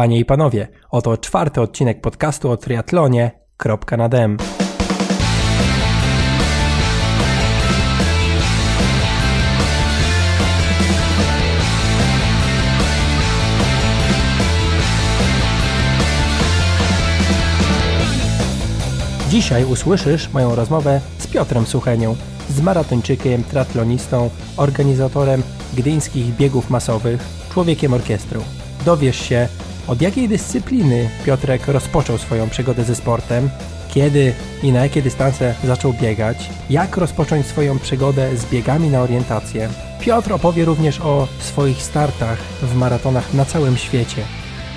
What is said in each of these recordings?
Panie i panowie, oto czwarty odcinek podcastu o triatlonie. Kropka na dem. Dzisiaj usłyszysz moją rozmowę z Piotrem Suchenią, z maratończykiem, triatlonistą, organizatorem gdyńskich biegów masowych, człowiekiem orkiestru. Dowiesz się, od jakiej dyscypliny Piotrek rozpoczął swoją przygodę ze sportem, kiedy i na jakie dystanse zaczął biegać, jak rozpocząć swoją przygodę z biegami na orientację. Piotr opowie również o swoich startach w maratonach na całym świecie.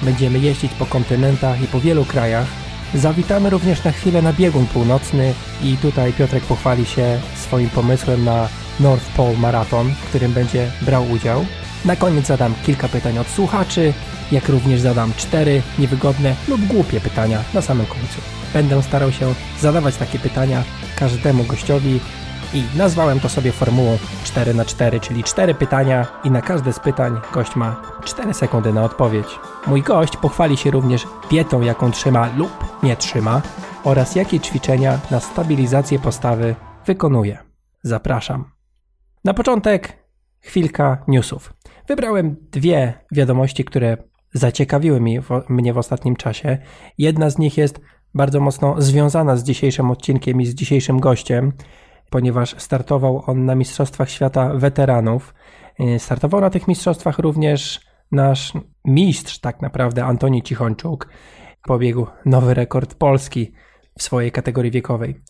Będziemy jeździć po kontynentach i po wielu krajach. Zawitamy również na chwilę na biegun północny i tutaj Piotrek pochwali się swoim pomysłem na North Pole Marathon, w którym będzie brał udział. Na koniec zadam kilka pytań od słuchaczy, jak również zadam cztery niewygodne lub głupie pytania na samym końcu. Będę starał się zadawać takie pytania każdemu gościowi i nazwałem to sobie formułą 4 na 4 czyli 4 pytania i na każde z pytań gość ma 4 sekundy na odpowiedź. Mój gość pochwali się również dietą, jaką trzyma lub nie trzyma oraz jakie ćwiczenia na stabilizację postawy wykonuje. Zapraszam. Na początek chwilka newsów. Wybrałem dwie wiadomości, które zaciekawiły mnie w ostatnim czasie. Jedna z nich jest bardzo mocno związana z dzisiejszym odcinkiem i z dzisiejszym gościem, ponieważ startował on na Mistrzostwach Świata Weteranów. Y, startował na tych mistrzostwach również nasz mistrz, tak naprawdę, Antoni Cichończuk. Pobiegł nowy rekord Polski w swojej kategorii wiekowej.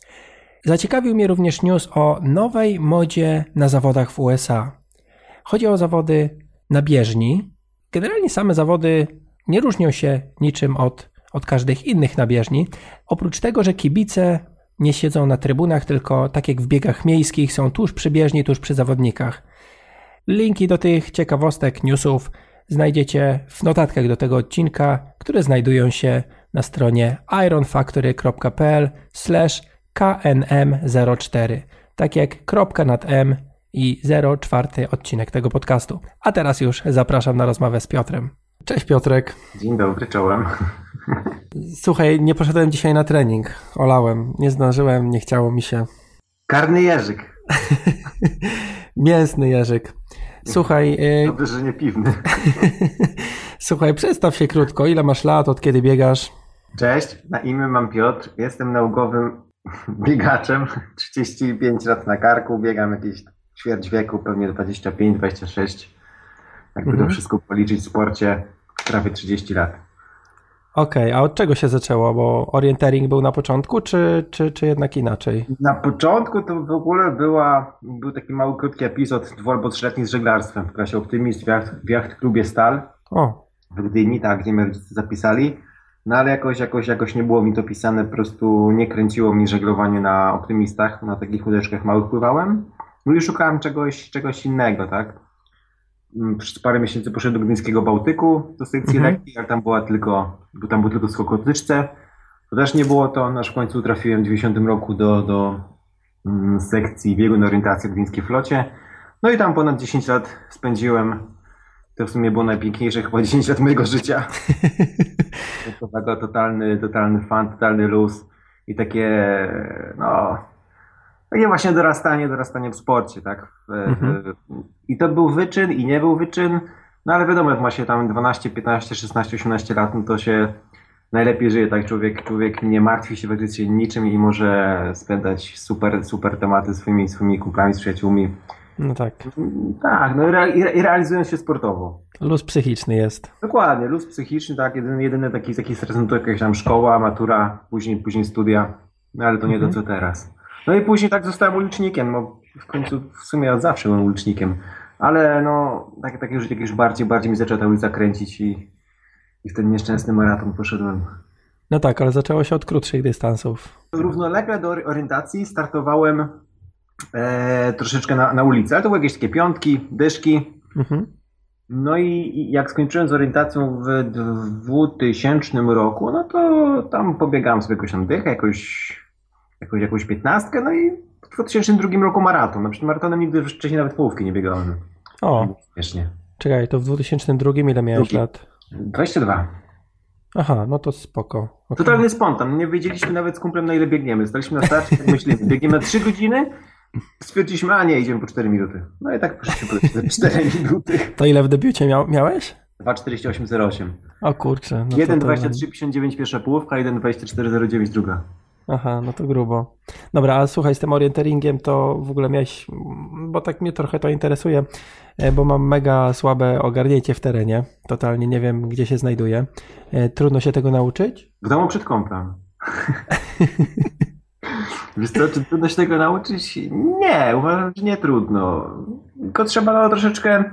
Zaciekawił mnie również news o nowej modzie na zawodach w USA. Chodzi o zawody na bieżni. Generalnie same zawody nie różnią się niczym od, od każdych innych na bieżni. Oprócz tego, że kibice nie siedzą na trybunach, tylko tak jak w biegach miejskich są tuż przy bieżni, tuż przy zawodnikach. Linki do tych ciekawostek, newsów znajdziecie w notatkach do tego odcinka, które znajdują się na stronie ironfactory.pl knm04 tak jak kropka nad m i 04 odcinek tego podcastu. A teraz już zapraszam na rozmowę z Piotrem. Cześć Piotrek. Dzień dobry, czołem. Słuchaj, nie poszedłem dzisiaj na trening. Olałem. Nie zdążyłem, nie chciało mi się. Karny jeżyk. Mięsny jeżyk. Słuchaj. Y, Dobrze, że nie piwny. Słuchaj, przedstaw się krótko. Ile masz lat, od kiedy biegasz? Cześć, na imię mam Piotr. Jestem naukowym biegaczem. 35 lat na karku. Biegam jakieś ćwierć wieku, pewnie 25-26. Jakby mhm. to wszystko policzyć w sporcie, prawie 30 lat. Okej, okay, a od czego się zaczęło? Bo orientering był na początku, czy, czy, czy jednak inaczej? Na początku to w ogóle była, był taki mały, krótki epizod dwu albo trzyletni z żeglarstwem w klasie Optymist w jacht, w jacht klubie Stal o. w Gdyni, tak, gdzie mnie rodzice zapisali. No ale jakoś, jakoś, jakoś nie było mi to pisane, po prostu nie kręciło mi żeglowanie na Optymistach, na takich łódeczkach małych pływałem. No i szukałem czegoś, czegoś innego, tak? Mm, przez parę miesięcy poszedłem do Gdyńskiego Bałtyku, do sekcji mhm. lekkiej, ale tam była tylko, bo tam był tylko skok o tyczce. To też nie było to, aż w końcu trafiłem w 90 roku do, do mm, sekcji biegu na orientację w Gdyńskiej Flocie. No i tam ponad 10 lat spędziłem. To w sumie było najpiękniejsze chyba 10 lat mojego życia. totalny, totalny fan, totalny luz i takie, no, takie właśnie dorastanie, dorastanie w sporcie, tak? Mhm. I to był wyczyn i nie był wyczyn, no ale wiadomo, jak ma się tam 12, 15, 16, 18 lat, no to się najlepiej żyje, tak? Człowiek, człowiek nie martwi się praktycznie niczym i może spędzać super, super tematy swoimi, swoimi kumplami, z przyjaciółmi. No tak. Tak, no i, re, i realizując się sportowo. Luz psychiczny jest. Dokładnie, luz psychiczny, tak, jedyny, jedyny taki, taki stres, no to jakaś tam szkoła, matura, później, później studia, no ale to nie mhm. to co teraz. No i później tak zostałem ulicznikiem, no w końcu w sumie od zawsze byłem ulicznikiem, ale no tak, takie życie jakieś bardziej, bardziej mi zaczęła ta ulica kręcić i, i w ten nieszczęsny maraton poszedłem. No tak, ale zaczęło się od krótszych dystansów. Równolegle do orientacji startowałem e, troszeczkę na, na ulicy, ale to były jakieś takie piątki, dyszki. Mhm. No i jak skończyłem z orientacją w 2000 roku, no to tam pobiegałem sobie jakąś tam dychę, jakoś jakąś, jakąś piętnastkę, no i w 2002 roku maraton. No przed maratonem nigdy wcześniej nawet połówki nie biegałem. O, śmiesznie. Czekaj, to w 2002 ile miałeś Drugi. lat? 22. Aha, no to spoko. Okay. Totalny spontan. Nie wiedzieliśmy nawet z kumplem na ile biegniemy. Staliśmy na starcie, tak myślimy. Biegniemy 3 godziny, stwierdziliśmy, a nie, idziemy po 4 minuty. No i tak poszliśmy po 4 minuty. To ile w debiucie miał, miałeś? 2,48,08. O kurczę. No 1,23,59 pierwsza połówka, 1,24,09 druga. Aha, no to grubo. Dobra, a słuchaj, z tym orienteringiem to w ogóle miałeś, bo tak mnie trochę to interesuje, e, bo mam mega słabe ogarnięcie w terenie. Totalnie nie wiem, gdzie się znajduję. E, trudno się tego nauczyć? W domu przed kąpem. Wiesz co, czy trudno się tego nauczyć? Nie, uważam, że nie trudno. Tylko trzeba no, troszeczkę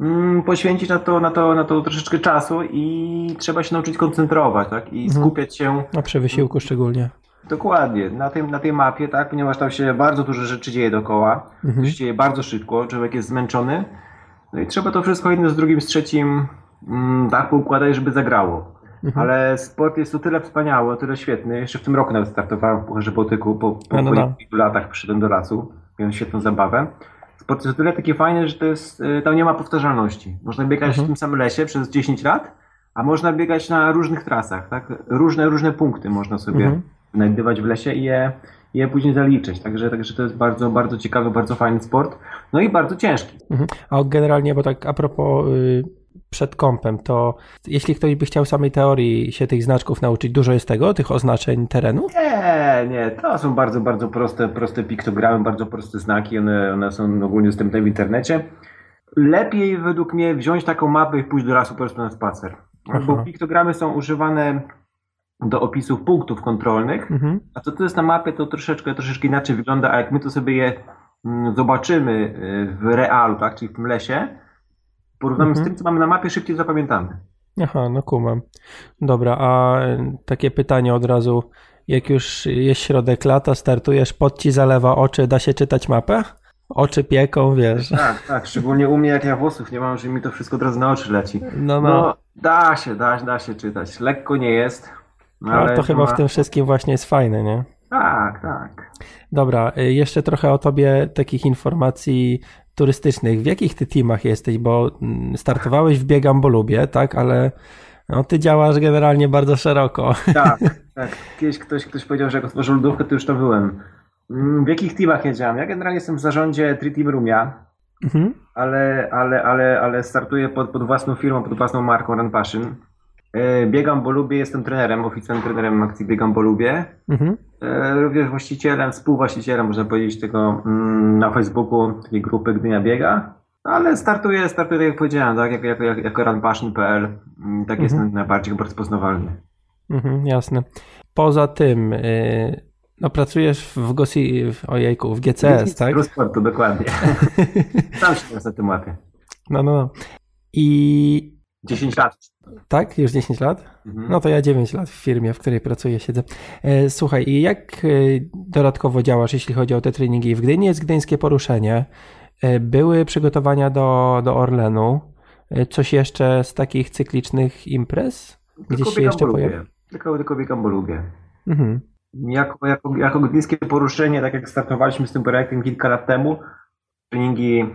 mm, poświęcić na to, na, to, na to troszeczkę czasu i trzeba się nauczyć koncentrować, tak? I mhm. skupiać się. Na przy wysiłku szczególnie. Dokładnie. Na, tym, na tej mapie, tak, ponieważ tam się bardzo dużo rzeczy dzieje dookoła, mhm. się dzieje bardzo szybko, człowiek jest zmęczony, no i trzeba to wszystko jedno z drugim, z trzecim tak poukładać, żeby zagrało. Mhm. Ale sport jest o tyle wspaniały, o tyle świetny. Jeszcze w tym roku nawet startowałem w Pucharze Bałtyku, po, po, no, no, no. po latach przyszedłem do lasu, miałem świetną zabawę. Sport jest o tyle taki fajny, że to jest, y, tam nie ma powtarzalności. Można biegać mhm. w tym samym lesie przez 10 lat, a można biegać na różnych trasach, tak? Różne, różne punkty można sobie mhm znajdywać w lesie i je, je później zaliczyć. Także, także to jest bardzo, bardzo ciekawy, bardzo fajny sport. No i bardzo ciężki. Mhm. A generalnie, bo tak a propos y, przed kąpem, to jeśli ktoś by chciał samej teorii się tych znaczków nauczyć, dużo jest tego, tych oznaczeń terenu? Nie, nie, to są bardzo, bardzo proste, proste piktogramy, bardzo proste znaki, one, one są ogólnie dostępne w internecie. Lepiej według mnie wziąć taką mapę i pójść do lasu po prostu na spacer. Aha. Bo piktogramy są używane do opisów punktów kontrolnych, mhm. a to, co jest na mapie, to troszeczkę, troszeczkę inaczej wygląda, a jak my to sobie je mm, zobaczymy y, w realu, tak, czyli w tym lesie, porównamy mhm. z tym, co mamy na mapie, szybciej zapamiętamy. Aha, no kumam. Dobra, a y, takie pytanie od razu. Jak już jest środek lata, startujesz, pod ci zalewa oczy, da się czytać mapę? Oczy pieką, wiesz. Tak, tak, szczególnie u mnie jak ja włosów nie mam, że mi to wszystko od razu na oczy leci. No, no. no da się, da, da się czytać. Lekko nie jest, no, ale to chyba w tym wszystkim właśnie jest fajne, nie? Tak, tak. Dobra, y, jeszcze trochę o tobie takich informacji turystycznych. W jakich ty teamach jesteś? Bo mm, startowałeś w Biegam, bo lubię, tak? Ale no, ty działasz generalnie bardzo szeroko. Tak, tak. Kiedyś ktoś, ktoś powiedział, że jak otworzył lodówkę, to już to byłem. Mm, w jakich teamach jedziałem? Ja generalnie jestem w zarządzie Tri Team Rumia, mhm. ale, ale, ale, ale startuję pod, pod własną firmą, pod własną marką Run Passion. E, biegam, bo lubię, jestem trenerem, oficjalnym trenerem akcji Biegam, bo lubię. Mhm. E, również właścicielem, współwłaścicielem, można powiedzieć, tego mm, na Facebooku, takiej grupy Gdynia Biega. Ale startuję, startuję, tak jak powiedziałem, tak, jako, jako, jako runpassion.pl. Mm, tak mhm. jest najbardziej rozpoznawalny. Mhm, jasne. Poza tym, yy, no pracujesz w GOSI, ojejku, w GCS, tak? sportu, dokładnie. Tam się na tym łapię. No, no, no. I 10 lat. Tak? Już 10 lat? Mhm. No to ja 9 lat w firmie, w której pracuję, siedzę. E, słuchaj, i jak e, dodatkowo działasz, jeśli chodzi o te treningi? W Gdyni jest gdyńskie poruszenie. E, były przygotowania do, do Orlenu. Coś jeszcze z takich cyklicznych imprez? Gdzieś tylko się jeszcze pojawi? Tylko, tylko biegam, bo lubię. Mhm. Jako, jako, jako gdyńskie poruszenie, tak jak startowaliśmy z tym projektem kilka lat temu, treningi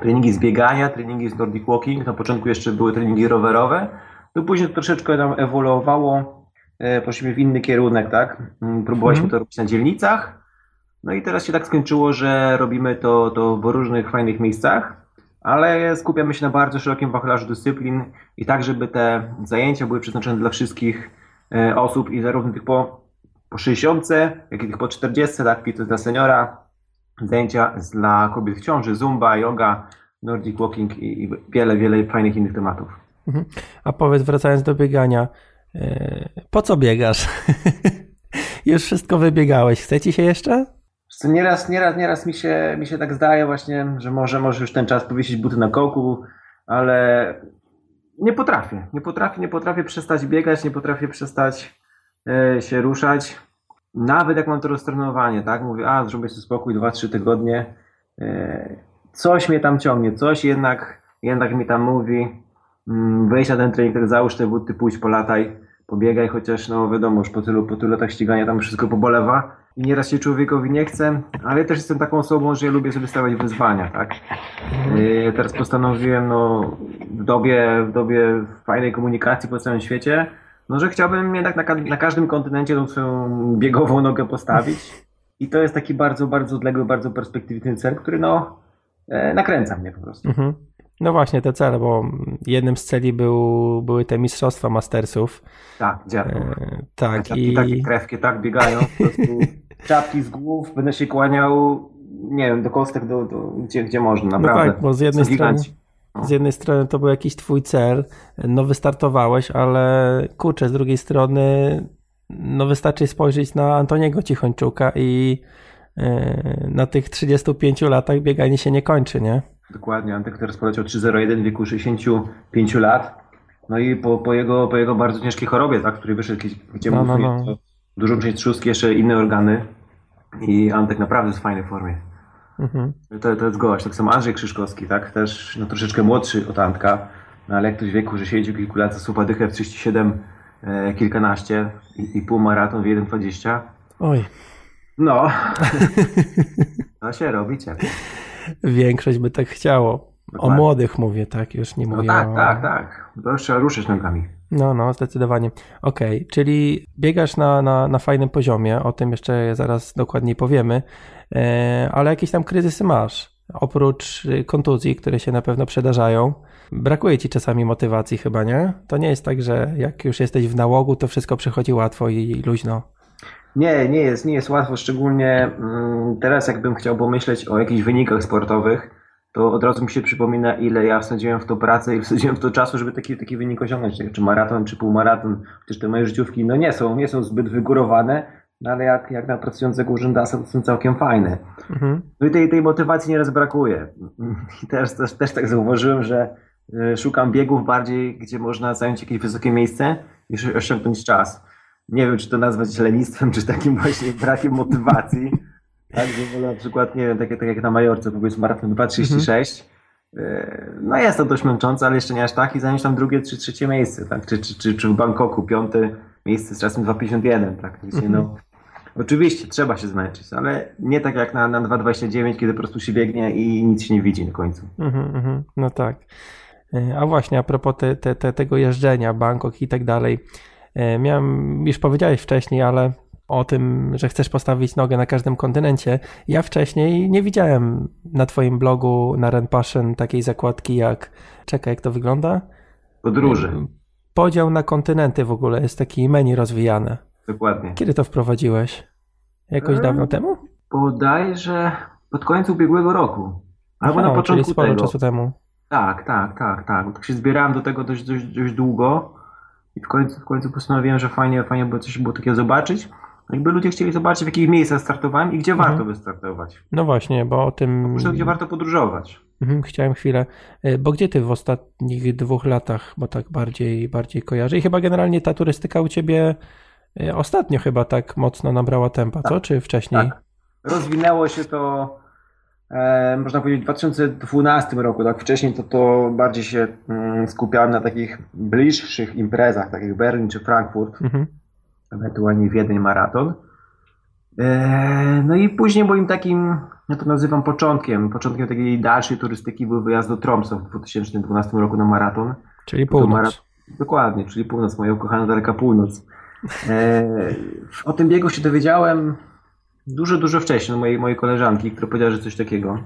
treningi z biegania, treningi z Nordic Walking. Na początku jeszcze były treningi rowerowe, no później to troszeczkę nam ewoluowało, e, poszliśmy w inny kierunek, tak? Mm, próbowaliśmy mhm. to robić na dzielnicach. No i teraz się tak skończyło, że robimy to, to w różnych fajnych miejscach, ale skupiamy się na bardzo szerokim wachlarzu dyscyplin i tak, żeby te zajęcia były przeznaczone dla wszystkich e, osób i zarówno tych po, po 60, jak i tych po 40, tak, fitness dla seniora, zajęcia dla kobiet w ciąży, zumba, yoga, nordic walking i wiele, wiele fajnych innych tematów. Mhm. A powiedz, wracając do biegania, e, po co biegasz? Już wszystko wybiegałeś. Chce ci się jeszcze? Nieraz, nieraz, nieraz mi się, mi się tak zdaje właśnie, że może, może już ten czas powiesić buty na kołku, ale nie potrafię. Nie potrafię, nie potrafię przestać biegać, nie potrafię przestać e, się ruszać. Nawet jak mam to roztrenowanie, tak? Mówię, a zrobię sobie spokój 2-3 tygodnie. E, coś mnie tam ciągnie, coś jednak, jednak mi tam mówi. Mm, wejdź na ten trening, tak załóż te buty, pójdź, polataj, pobiegaj, chociaż no wiadomo, już po tylu, po tylu latach ścigania tam wszystko pobolewa i nieraz się człowiekowi nie chce, ale ja też jestem taką osobą, że ja lubię sobie stawiać wyzwania, tak? Yy, teraz postanowiłem, no w dobie, w dobie fajnej komunikacji po całym świecie, No, że chciałbym jednak na, na każdym kontynencie tą swoją biegową nogę postawić. I to jest taki bardzo, bardzo odległy, bardzo perspektywiczny cel, który no e, nakręca mnie po prostu. Mhm. No właśnie, te cele, bo jednym z celi był, były te mistrzostwa mastersów. Tak, dziadków. E, tak. Czapki, i... Takie krewki tak biegają, po prostu czapki z głów, będę się kłaniał, nie wiem, do kostek, do, do, gdzie, gdzie można, no naprawdę. No tak, bo z jednej strony... Z jednej strony to był jakiś twój cel, no wystartowałeś, ale kurczę, z drugiej strony no wystarczy spojrzeć na Antoniego Cichończuka i yy, na tych 35 latach bieganie się nie kończy, nie? Dokładnie, Antek teraz poleciał 3.01 w wieku 65 lat. No i po, po, jego, po jego bardzo ciężkiej chorobie, tak, który wyszedł, gdzie no, no, no. dużą część trzustki, jeszcze inne organy. I Antek naprawdę jest w fajnej formie. Mhm. To, to jest gość. Tak samo Andrzej Krzyżkowski, tak? Też no, troszeczkę młodszy od Antka, no, ale jak ktoś w wieku, że siedzi kilku lat, zasuwa dychę w 37 e, kilkanaście i, i pół maraton w 1,20. Oj. No. to się robi ciepło. Większość by tak chciało. Dokładnie. O młodych mówię, tak? Już nie no mówię no tak, o... tak, tak. To trzeba ruszyć nogami. No, no, zdecydowanie. Okej, okay, czyli biegasz na, na, na fajnym poziomie, o tym jeszcze zaraz dokładniej powiemy, ale jakieś tam kryzysy masz. Oprócz kontuzji, które się na pewno przydarzają, brakuje ci czasami motywacji chyba, nie? To nie jest tak, że jak już jesteś w nałogu, to wszystko przychodzi łatwo i luźno. Nie, nie jest, nie jest łatwo, szczególnie mm, teraz jakbym chciał pomyśleć o jakichś wynikach sportowych, to od razu mi się przypomina, ile ja wsadziłem w to pracę i wsadziłem w to czasu, żeby taki, taki wynik osiągnąć, czy maraton, czy półmaraton, chociaż te moje życiówki, no nie są, nie są zbyt wygórowane, no ale jak, jak na pracującego urzędasa to są całkiem fajne. Mhm. No i tej, tej motywacji nieraz brakuje. I też, też, też tak zauważyłem, że e, szukam biegów bardziej, gdzie można zająć jakieś wysokie miejsce niż osiągnąć czas. Nie wiem, czy to nazwać lenistwem, czy takim właśnie brakiem motywacji. Tak, że na przykład, nie wiem, takie, tak jak na Majorce, powiedzmy maraton 2.36, mhm. no jest to dość męczące, ale jeszcze nie aż tak i zająć tam drugie czy trzecie miejsce, tak? Czy, czy, czy, czy w Bangkoku piąte miejsce z czasem 2.51 praktycznie, mhm. no. Oczywiście trzeba się zmęczyć, ale nie tak jak na, na 2.29, kiedy po prostu się biegnie i nic się nie widzi na końcu. Mhm, mhm. no tak. E, a właśnie a propos te, te, te, tego jeżdżenia, Bangkok i tak dalej, e, miałem, już powiedziałeś wcześniej, ale o tym, że chcesz postawić nogę na każdym kontynencie. Ja wcześniej nie widziałem na Twoim blogu na Ren Passion takiej zakładki jak. Czekaj, jak to wygląda? Podróży. Podział na kontynenty w ogóle jest taki menu rozwijane. Dokładnie. Kiedy to wprowadziłeś? Jakoś dawno temu? Bodajże pod koniec ubiegłego roku. Albo na początku czyli sporo tego. czasu temu. Tak, tak, tak, tak. Tak się zbierałem do tego dość, dość, dość długo i w końcu, w końcu postanowiłem, że fajnie, fajnie było coś było takiego zobaczyć jakby ludzie chcieli zobaczyć, w jakich miejscach startowałem i gdzie mhm. warto wystartować. No właśnie, bo o tym. Po gdzie warto podróżować. Mhm, chciałem chwilę. E, bo gdzie ty w ostatnich dwóch latach, bo tak bardziej, bardziej kojarzę? I chyba generalnie ta turystyka u ciebie e, ostatnio chyba tak mocno nabrała tempa, tak, co? Czy wcześniej? Tak. Rozwinęło się to, e, można powiedzieć, w 2012 roku. Tak wcześniej to, to bardziej się mm, skupiałem na takich bliższych imprezach, takich Berlin czy Frankfurt. Mhm ewentualnie Wiedeń maraton. E, no i później moim takim, ja to nazywam początkiem, początkiem takiej dalszej turystyki był wyjazd do Tromsø w 2012 roku na maraton. Czyli północ. Marat... Dokładnie, czyli północ, moja ukochana daleka północ. E, o tym biegu się dowiedziałem dużo, dużo wcześniej od mojej, mojej koleżanki, która powiedziała, że coś takiego,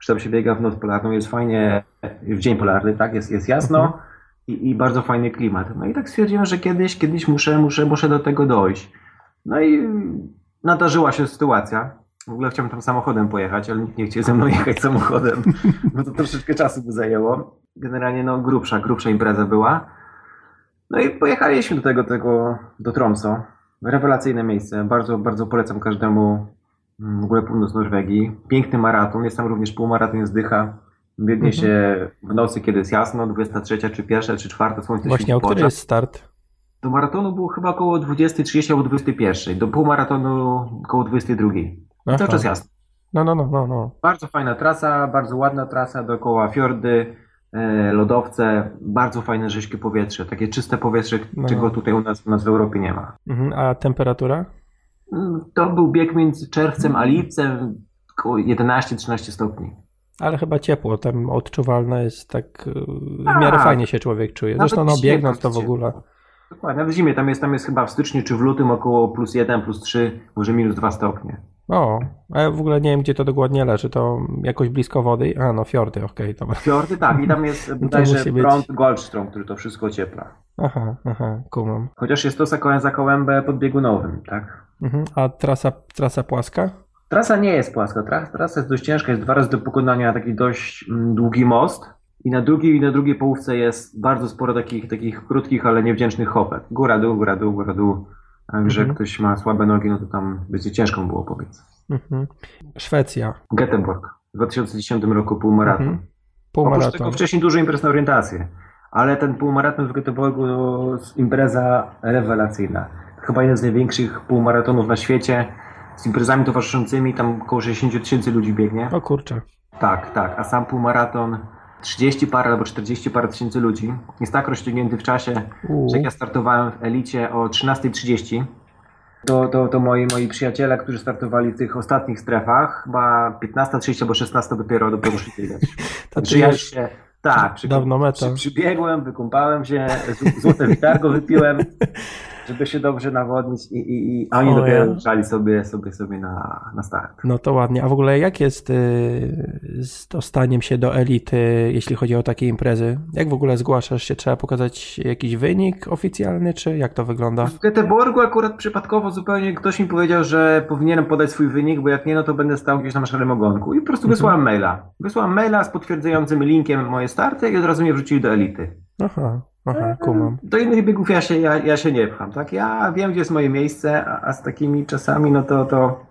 że tam się biega w noc polarną, jest fajnie, w dzień polarny, tak, jest, jest jasno, mhm i, i bardzo fajny klimat. No i tak stwierdziłem, że kiedyś, kiedyś muszę, muszę, muszę do tego dojść. No i nadarzyła się sytuacja. W ogóle chciałem tam samochodem pojechać, ale nikt nie chciał ze mną jechać samochodem, bo to troszeczkę czasu by zajęło. Generalnie no grubsza, grubsza impreza była. No i pojechaliśmy do tego, tego do Tromso. Rewelacyjne miejsce. Bardzo, bardzo polecam każdemu mm, w ogóle północ Norwegii. Piękny maraton. Jest tam również półmaraton, jest dycha. Biegnie mhm. się w nocy, kiedy jest jasno, 23 czy 1 czy 4 słońce Właśnie, o który jest start? Do maratonu było chyba około 20.30 albo 21. Do półmaratonu około 22. Aha. Cały czas jasno. No, no, no, no, no. Bardzo fajna trasa, bardzo ładna trasa dookoła fiordy, lodowce, bardzo fajne rzeźkie powietrze, takie czyste powietrze, no. czego tutaj u nas, u nas w Europie nie ma. Mhm. A temperatura? Mm, to był bieg między czerwcem a lipcem, około 11-13 stopni ale chyba ciepło, tam odczuwalne jest tak, y, w miarę tak. fajnie się człowiek czuje. Zresztą no biegnąc to w ogóle. Dokładnie, w zimie tam jest, tam jest chyba w styczniu czy w lutym około plus 1, plus 3, może minus 2 stopnie. O, a ja w ogóle nie wiem, gdzie to dokładnie leży. To jakoś blisko wody? A, no fiordy, okej, okay. Fiordy, tak, i tam jest no bodajże prąd być... Goldstrom, który to wszystko ciepla. Aha, aha, kumam. Chociaż jest to za kołębę podbiegunowym, tak? Mhm. A trasa, trasa płaska? Trasa nie jest płaska, trasa jest dość ciężka, jest dwa razy do pokonania taki dość mm, długi most i na drugiej, na drugiej połówce jest bardzo sporo takich, takich krótkich, ale niewdzięcznych hopek. Góra, dół, góra, dół, góra, dół. Także mhm. ktoś ma słabe nogi, no to tam będzie ciężko było powiedz. Mhm. Szwecja. Göteborg. W 2010 roku półmaraton. Mhm. Półmaraton. Oprócz tego wcześniej dużo imprez na orientację. Ale ten półmaraton w Göteborgu to impreza rewelacyjna. Chyba jeden z największych półmaratonów na świecie. Z imprezami towarzyszącymi tam około 60 tysięcy ludzi biegnie. O kurczę. Tak, tak. A sam półmaraton 30 parę albo 40 parę tysięcy ludzi. Jest tak rozciągnięty w czasie, U. że jak ja startowałem w elicie o 13.30, to, to, to moi, moi przyjaciele, którzy startowali w tych ostatnich strefach, chyba 15.30 albo 16 dopiero, dopiero szli biegać. Także ja się, tak, przy, dawno meta. Przy, przybiegłem, wykąpałem się, złote witargo wypiłem żeby się dobrze nawodnić i, i, i oni o, dopiero ruszali sobie, sobie, sobie na, na start. No to ładnie. A w ogóle jak jest y, z dostaniem się do elity, jeśli chodzi o takie imprezy? Jak w ogóle zgłaszasz się? Trzeba pokazać jakiś wynik oficjalny, czy jak to wygląda? W Göteborgu akurat przypadkowo zupełnie ktoś mi powiedział, że powinienem podać swój wynik, bo jak nie, no to będę stał gdzieś na szarym ogonku. I po prostu mhm. wysłałem maila. Wysłałem maila z potwierdzającym linkiem moje starty i od razu mnie wrzucili do elity. Aha. Aha, kumam. Do innych biegów ja się, ja, ja się nie pcham, tak? Ja wiem, gdzie jest moje miejsce, a, a z takimi czasami, no to, to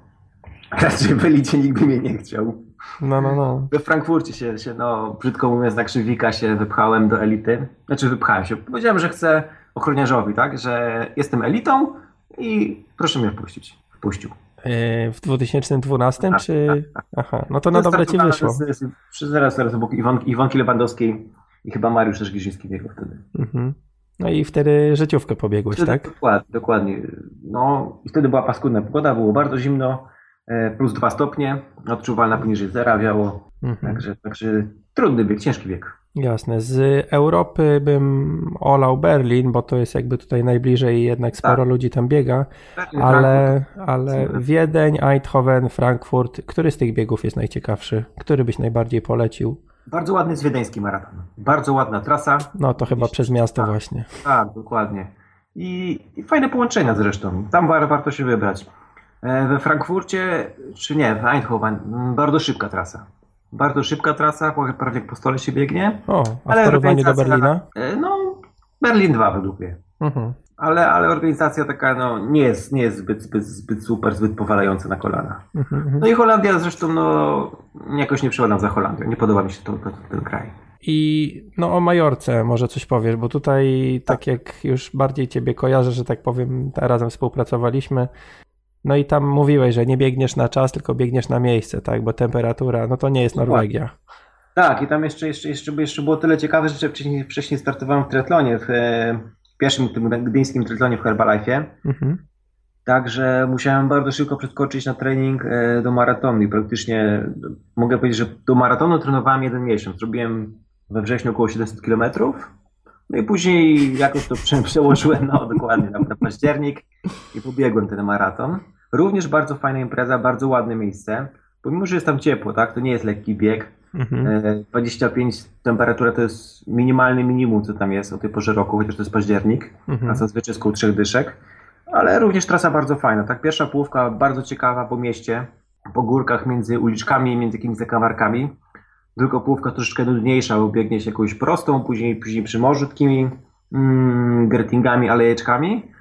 raczej w elicie nikt by mnie nie chciał. No, no, no. We Frankfurcie się, się no, brzydko mówiąc, na krzywika się wypchałem do elity. Znaczy wypchałem się. Powiedziałem, że chcę ochroniarzowi, tak? Że jestem elitą i proszę mnie wpuścić. Wpuścił. E, w 2012 tak, czy... Tak, tak. Aha, no to na dobre ci wyszło. Zaraz, zaraz obok Iwonki Lewandowskiej i chyba Mariusz też Giżyński biegł wtedy. Mhm. No i wtedy życiówkę pobiegłeś, wtedy, tak? Dokładnie, dokładnie. No i wtedy była paskudna pogoda, było bardzo zimno, e, plus dwa stopnie, odczuwalna poniżej zera wiało. Mhm. Także, także trudny bieg, ciężki bieg. Jasne. Z Europy bym olał Berlin, bo to jest jakby tutaj najbliżej jednak sporo tak. ludzi tam biega, Berlin, ale, ale Wiedeń, Eindhoven, Frankfurt, który z tych biegów jest najciekawszy? Który byś najbardziej polecił? Bardzo ładny jest wiedeński maraton. Bardzo ładna trasa. No to chyba przez miasto tak, właśnie. Tak, dokładnie. I, I, fajne połączenia zresztą. Tam warto się wybrać. E, we Frankfurcie, czy nie, w Eindhoven, mm, bardzo szybka trasa. Bardzo szybka trasa, prawie po stole się biegnie. O, a w porównaniu do Berlina? E, no, Berlin 2 według mnie. Mhm ale, ale organizacja taka no, nie, jest, nie jest zbyt, zbyt, zbyt super, zbyt powalająca na kolana. Mhm, mhm. No i Holandia zresztą no, jakoś nie przyładam za Holandią. Nie podoba mi się to, to, ten kraj. I no o Majorce może coś powiesz, bo tutaj tak. tak jak już bardziej ciebie kojarzę, że tak powiem, razem współpracowaliśmy. No i tam mówiłeś, że nie biegniesz na czas, tylko biegniesz na miejsce, tak? Bo temperatura, no to nie jest Norwegia. Tak, i tam jeszcze, jeszcze, jeszcze, jeszcze było tyle ciekawe, że wcześniej, wcześniej startowałem w triatlonie w, pierwszym tym gdyńskim triatlonie w Herbalife'ie. Mhm. Także musiałem bardzo szybko przeskoczyć na trening e, do maratonu i praktycznie mogę powiedzieć, że do maratonu trenowałem jeden miesiąc. Robiłem we wrześniu około 700 km. No i później jakoś to przełożyłem no, dokładnie na, na październik i pobiegłem ten maraton. Również bardzo fajna impreza, bardzo ładne miejsce. Pomimo, że jest tam ciepło, tak, to nie jest lekki bieg. Mhm. 25 e, temperatura to jest minimalny minimum, co tam jest o tej porze roku, chociaż to jest październik, mhm. a zazwyczaj jest koło trzech dyszek. Ale również trasa bardzo fajna. Tak, pierwsza połówka bardzo ciekawa po mieście, po górkach między uliczkami, między jakimiś zakamarkami. Druga połówka troszeczkę nudniejsza, bo biegnie się jakąś prostą, później, później przy morzu takimi mm, gretingami, alejeczkami.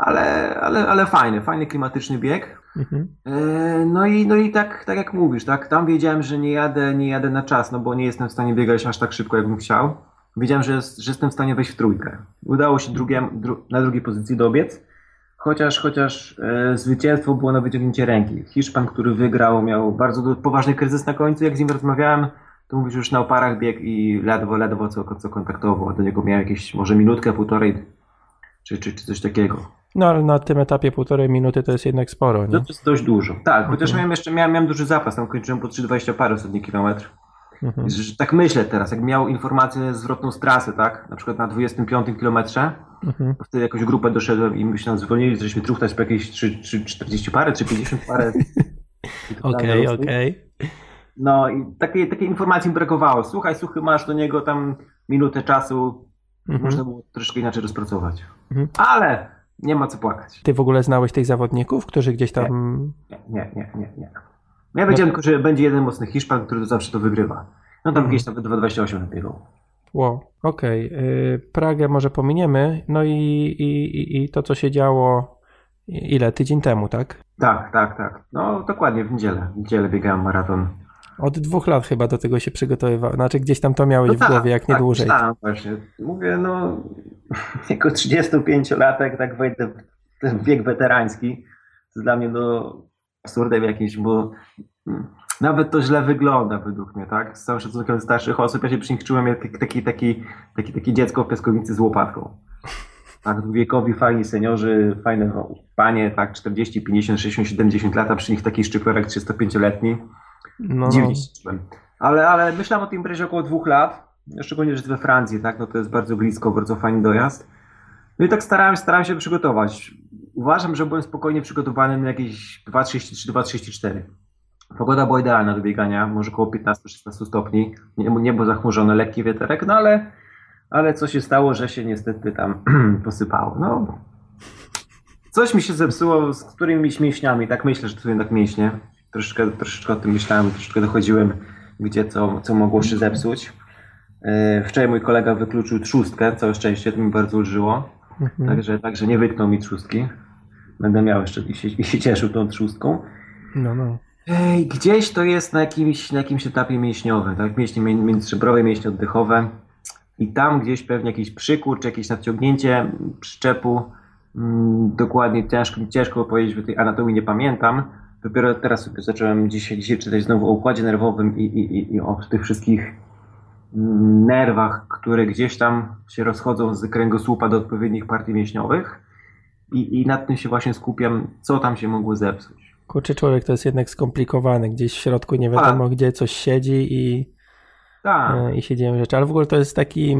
Ale, ale, ale fajny, fajny klimatyczny bieg. Mhm. E, no i, no i tak, tak jak mówisz, tak, tam wiedziałem, że nie jadę, nie jadę na czas, no bo nie jestem w stanie biegać aż tak szybko, jakbym chciał. Wiedziałem, że, że jestem w stanie wejść w trójkę. Udało się drugie, dru, na drugiej pozycji dobiec, chociaż, chociaż e, zwycięstwo było na wyciągnięcie ręki. Hiszpan, który wygrał, miał bardzo poważny kryzys na końcu, jak z nim rozmawiałem, to mówisz już na oparach bieg i ledwo, ledwo co, co kontaktował. Do niego miałem jakieś może minutkę, półtorej, czy, czy, czy coś takiego. No ale na tym etapie półtorej minuty to jest jednak sporo, nie? To jest dość dużo. Tak, chociaż okay. miałem jeszcze miałem, miałem duży zapas, tam kończyłem po 3,20 parę ostatni kilometr. Mhm. Tak myślę teraz, jak miał informację zwrotną z trasy, tak? Na przykład na 25 kilometrze, mhm. wtedy jakąś grupę doszedłem i nas zwolnili, żeśmy truchtać po jakieś 3, 3, 40 parę, czy 50 parę. Okej, okej. Okay, No i takiej, takiej informacji mi brakowało. Słuchaj, słuchaj, masz do niego tam minutę czasu, mhm. można było troszkę inaczej rozpracować. Mhm. Ale nie ma co płakać. Ty w ogóle znałeś tych zawodników, którzy gdzieś tam... Nie, nie, nie, nie. nie. Ja wiedziałem no. tylko, że będzie jeden mocny Hiszpan, który zawsze to wygrywa. No tam mhm. gdzieś nawet 2,28 nabiegał. Wow, okej. Okay. Pragę może pominiemy. No i, i, i to, co się działo ile? Tydzień temu, tak? Tak, tak, tak. No dokładnie, w niedzielę. W niedzielę biegałem maraton. Od dwóch lat chyba do tego się przygotowywał. Znaczy gdzieś tam to miałeś no tak, w głowie, jak nie tak, dłużej. Tak, właśnie. Mówię, no jako 35-latek tak wejdę w ten wiek weterański. To dla mnie no absurdem jakimś, bo mm, nawet to źle wygląda według mnie, tak? Z całym szacunkiem do starszych osób, ja się przy nich czułem jak taki, taki, taki, taki dziecko w piaskownicy z łopatką. Tak, wiekowi fajni seniorzy, fajne panie, tak, 40, 50, 60, 70 lat, a przy nich taki szczypiorek 305-letni. No. Dziwnie się czułem. Ale, ale myślałem o tym imprezie około dwóch lat, szczególnie, że we Francji, tak, no to jest bardzo blisko, bardzo fajny dojazd. No i tak starałem, starałem się przygotować. Uważam, że byłem spokojnie przygotowany na jakieś 2,33-2,34. Pogoda była idealna do biegania, może około 15-16 stopni. Niebo zachmurzone, lekki wieterek, no ale, ale co się stało, że się niestety tam posypało. No, coś mi się zepsuło z którymiś mięśniami, tak myślę, że to są jednak mięśnie. Troszeczkę, troszeczkę o tym myślałem, troszeczkę dochodziłem, gdzie co, co mogło się zepsuć. E, wczoraj mój kolega wykluczył trzustkę, całe szczęście, to mi bardzo ulżyło. Mhm. Także, także nie wytknął mi trzustki. Będę miał jeszcze i się, i się cieszył tą trzustką. No, no. Ej, gdzieś to jest na jakimś, na jakimś etapie mięśniowym, tak? Mięśnie międzyszczebrowe, mięśnie oddechowe. I tam gdzieś pewnie jakiś przykurcz, jakieś nadciągnięcie przyczepu. Mm, dokładnie ciężko, ciężko powiedzieć, bo tej anatomii nie pamiętam. Dopiero teraz sobie zacząłem dzisiaj, dzisiaj czytać znowu o układzie nerwowym i, i, i, o tych wszystkich nerwach, które gdzieś tam się rozchodzą z kręgosłupa do odpowiednich partii mięśniowych. I, I nad tym się właśnie skupiam, co tam się mogło zepsuć. Kurczę, człowiek to jest jednak skomplikowany. Gdzieś w środku nie wiadomo, A. gdzie coś siedzi i, e, i się dzieją rzeczy. Ale w ogóle to jest taki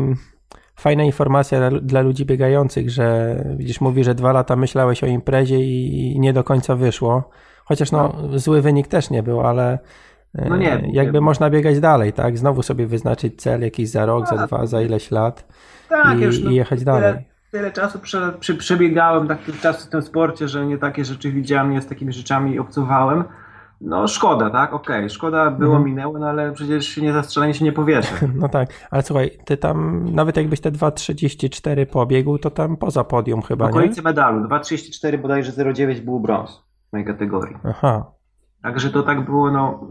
fajna informacja dla, dla, ludzi biegających, że widzisz, mówi, że dwa lata myślałeś o imprezie i, i nie do końca wyszło. Chociaż no, no. zły wynik też nie był, ale e, no nie, jakby nie. można biegać dalej, tak? Znowu sobie wyznaczyć cel jakiś za rok, za dwa, za ileś lat tak, i, już, no, i jechać dalej tyle czasu prze, prze, przebiegałem tak czasu w tym sporcie, że nie takie rzeczy widziałem, nie z takimi rzeczami obcowałem. No szkoda, tak? Okej, okay. szkoda było, mhm. minęło, no ale przecież się nie zastrzelenie się nie powierzy. No tak, ale słuchaj, ty tam, nawet jakbyś te 2.34 pobiegł, to tam poza podium chyba, W okolicy nie? medalu, 2.34 bodajże 0.9 był brąz mojej kategorii. Aha. Także to tak było, no,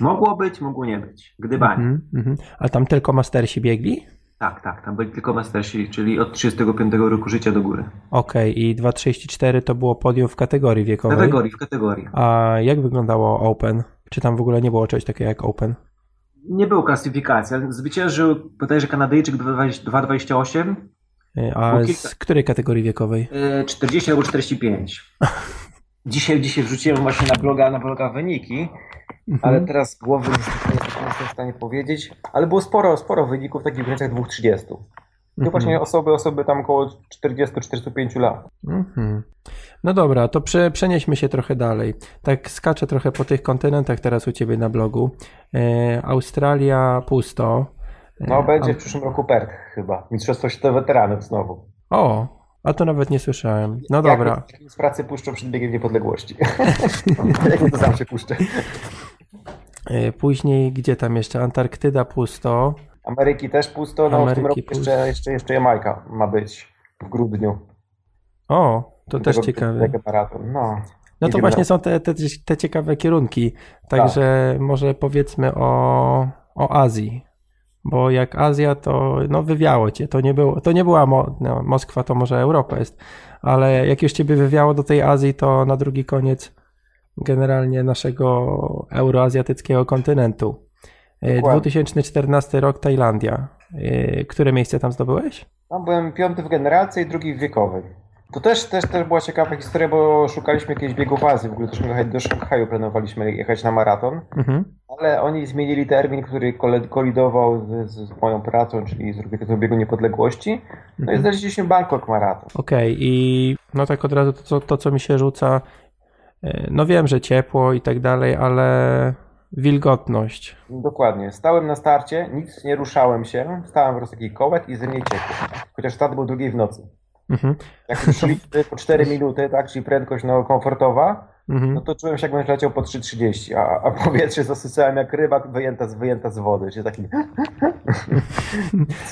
mogło być, mogło nie być. Gdybanie. Mhm, mhm. Ale tam tylko mastersi biegli? Tak, tak, tam byli tylko mastersi, czyli od 35 roku życia do góry. Okej, okay, i 2.34 to było podium w kategorii wiekowej? W kategorii, w kategorii. A jak wyglądało Open? Czy tam w ogóle nie było czegoś takiego jak Open? Nie było klasyfikacji. Zwyciężył bodajże Kanadyjczyk 2.28. E, a z której kategorii wiekowej? 40 e, albo 45. dzisiaj, dzisiaj wrzuciłem właśnie na bloga, na bloga wyniki Mhm. Ale teraz głowy nie jestem w stanie powiedzieć. Ale było sporo, sporo wyników takich w granicach 2.30. To mhm. właśnie osoby, osoby tam około 40-45 lat. Mhm. No dobra, to prze, przenieśmy się trochę dalej. Tak skaczę trochę po tych kontynentach teraz u Ciebie na blogu. E, Australia pusto. E, no będzie w przyszłym roku Perth chyba. Mistrzostwo Światowe Weteranów znowu. O, a to nawet nie słyszałem. No dobra. Z pracy puszczą przed biegiem niepodległości. to zawsze puszczę. E, później gdzie tam jeszcze? Antarktyda pusto. Ameryki też pusto, no Ameryki w tym roku jeszcze, jeszcze, jeszcze Jamajka ma być w grudniu. O, to też ciekawe. No, no to właśnie są te, te, te ciekawe kierunki. Także tak. może powiedzmy o, o Azji. Bo jak Azja, to no wywiało cię. To nie, było, to nie była Mo, no, Moskwa, to może Europa jest. Ale jak już ciebie wywiało do tej Azji, to na drugi koniec generalnie naszego euroazjatyckiego kontynentu. E, Dokładnie. 2014 rok Tajlandia. E, które miejsce tam zdobyłeś? Tam byłem piąty w generacji i drugi w wiekowej. To też, też, też była ciekawa historia, bo szukaliśmy jakiejś biegów Azji, w ogóle też jechać do Szanghaju, planowaliśmy jechać na maraton, mhm. ale oni zmienili termin, który kolidował z, z moją pracą, czyli z Organizacją Biegu Niepodległości, no mhm. i znaleźliśmy Bangkok Maraton. Okej, okay. i no tak od razu to, to, co mi się rzuca, e, no wiem, że ciepło i tak dalej, ale wilgotność. Dokładnie. Stałem na starcie, nic nie ruszałem się, stałem w prostu taki kołek i ze mnie ciekło. Chociaż start był drugiej w nocy. Mhm. Jak szliśmy po 4 minuty, tak, czyli prędkość no, komfortowa, mhm. no to czułem się jakbym leciał po 3,30, a, a powietrze zasycałem jak ryba wyjęta, wyjęta z wody, czyli taki...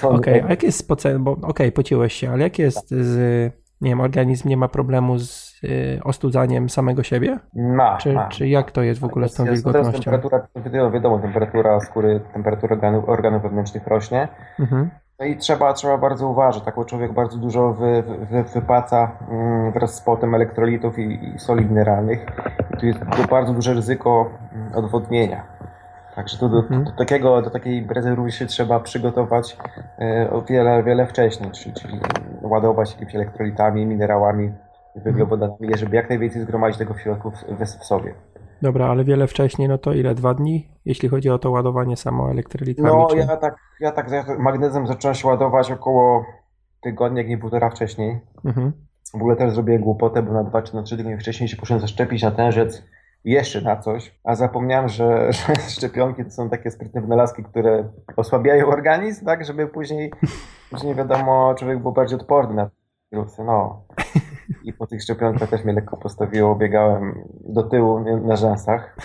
Okej, okay, a jak jest z bo okej, okay, pociłeś się, ale jak jest z nie wiem, organizm nie ma problemu z y, ostudzaniem samego siebie? Ma, czy, ma. czy jak to jest w ogóle z tą wilgotnością? Temperatura, wiadomo, temperatura skóry, temperatura organów, organów wewnętrznych rośnie. Mhm. No i trzeba, trzeba bardzo uważać, tak, bo człowiek bardzo dużo wy, wy, wypaca mm, wraz z potem elektrolitów i, i soli mineralnych. I tu jest bardzo duże ryzyko mm, odwodnienia. Także do, do, mhm. do, takiego, do takiej imprezy się trzeba przygotować e, o wiele, wiele wcześniej, czyli, czyli ładować jakimiś elektrolitami, minerałami, węglowodanami, żeby jak najwięcej zgromadzić tego w środku w, w, sobie. Dobra, ale wiele wcześniej, no to ile? Dwa dni, jeśli chodzi o to ładowanie samo elektrolitami? No, czy... ja tak, ja tak magnezem zacząłem się ładować około tygodnia, jak nie półtora wcześniej. Mhm. W ogóle też zrobiłem głupotę, bo na dwa czy na trzy tygodnie wcześniej się poszedłem zaszczepić na tężec jeszcze na coś, a zapomniałem, że, że szczepionki to są takie sprytne wynalazki, które osłabiają organizm, tak, żeby później, później wiadomo, człowiek był bardziej odporny na wirusy, no. I po tych szczepionkach też mnie lekko postawiło, biegałem do tyłu na rzęsach.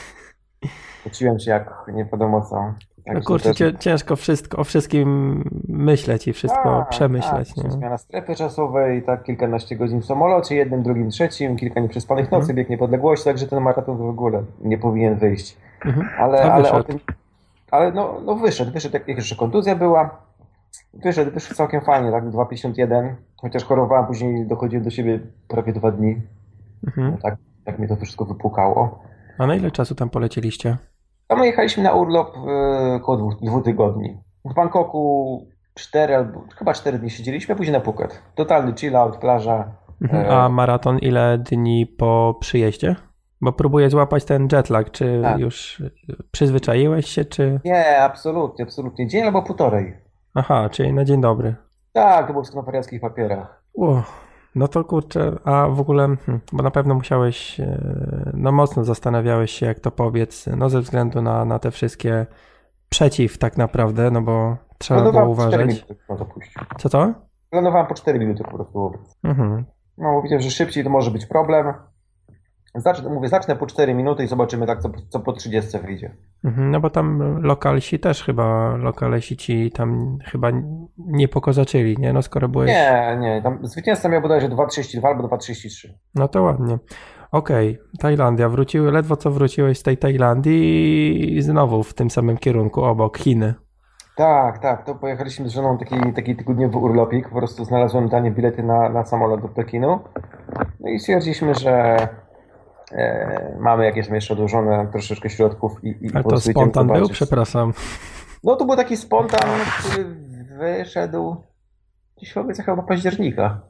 Uczyłem się jak nie wiadomo co. Tak, no kurczę, też... ciężko wszystko, o wszystkim myśleć i wszystko a, przemyśleć. A, nie? Zmiana strefy czasowej, tak, kilkanaście godzin w samolocie, jednym, drugim, trzecim, kilka nieprzespanych nocy, mhm. bieg niepodległości, także ten maraton w ogóle nie powinien wyjść. Mhm. Ale, ale o tym, ale no, no wyszedł, wyszedł, jak jeszcze kontuzja była, wyszedł, wyszedł całkiem fajnie, tak, 2,51, chociaż chorowałem, później dochodziłem do siebie prawie dwa dni, mhm. no, tak, tak mnie to wszystko wypłukało. A na ile czasu tam polecieliście? Tam jechaliśmy na urlop e, około dwóch, dwóch tygodni. W Bangkoku cztery albo chyba cztery dni siedzieliśmy, a później na Phuket. Totalny chill out, plaża. Mhm. A maraton ile dni po przyjeździe? Bo próbuję złapać ten jetlag. Czy tak. już przyzwyczaiłeś się, czy... Nie, absolutnie, absolutnie. Dzień albo półtorej. Aha, czyli na dzień dobry. Tak, to było w wariackich papierach. No to kurczę, a w ogóle, hmm, bo na pewno musiałeś, e, no mocno zastanawiałeś się, jak to powiedz, no ze względu na, na te wszystkie przeciw tak naprawdę, no bo trzeba Planowałem było uważać. Minuty, Co to? Planowałem po 4 minuty po prostu. Mhm. No, widzę, że szybciej to może być problem. Zacznę, mówię, zacznę po 4 minuty i zobaczymy tak, co, co po 30 wyjdzie. Mhm, no bo tam lokalsi też chyba, lokalesi ci tam chyba nie pokozaczyli, nie? No skoro byłeś... Nie, nie, tam zwycięzca miał bodajże 2,32 albo 2,33. No to ładnie. Okej, okay. Tajlandia. Wróciły, ledwo co wróciłeś z tej Tajlandii i znowu w tym samym kierunku, obok Chiny. Tak, tak, to pojechaliśmy z żoną taki, taki tygodniowy urlopik, po prostu znalazłem tanie bilety na, na samolot do Pekinu. No i stwierdziliśmy, że e, mamy jakieś jeszcze odłożone troszeczkę środków i, i Ale to spontan był? Przepraszam. No to był taki spontan, który wyszedł gdzieś w okolicach chyba października.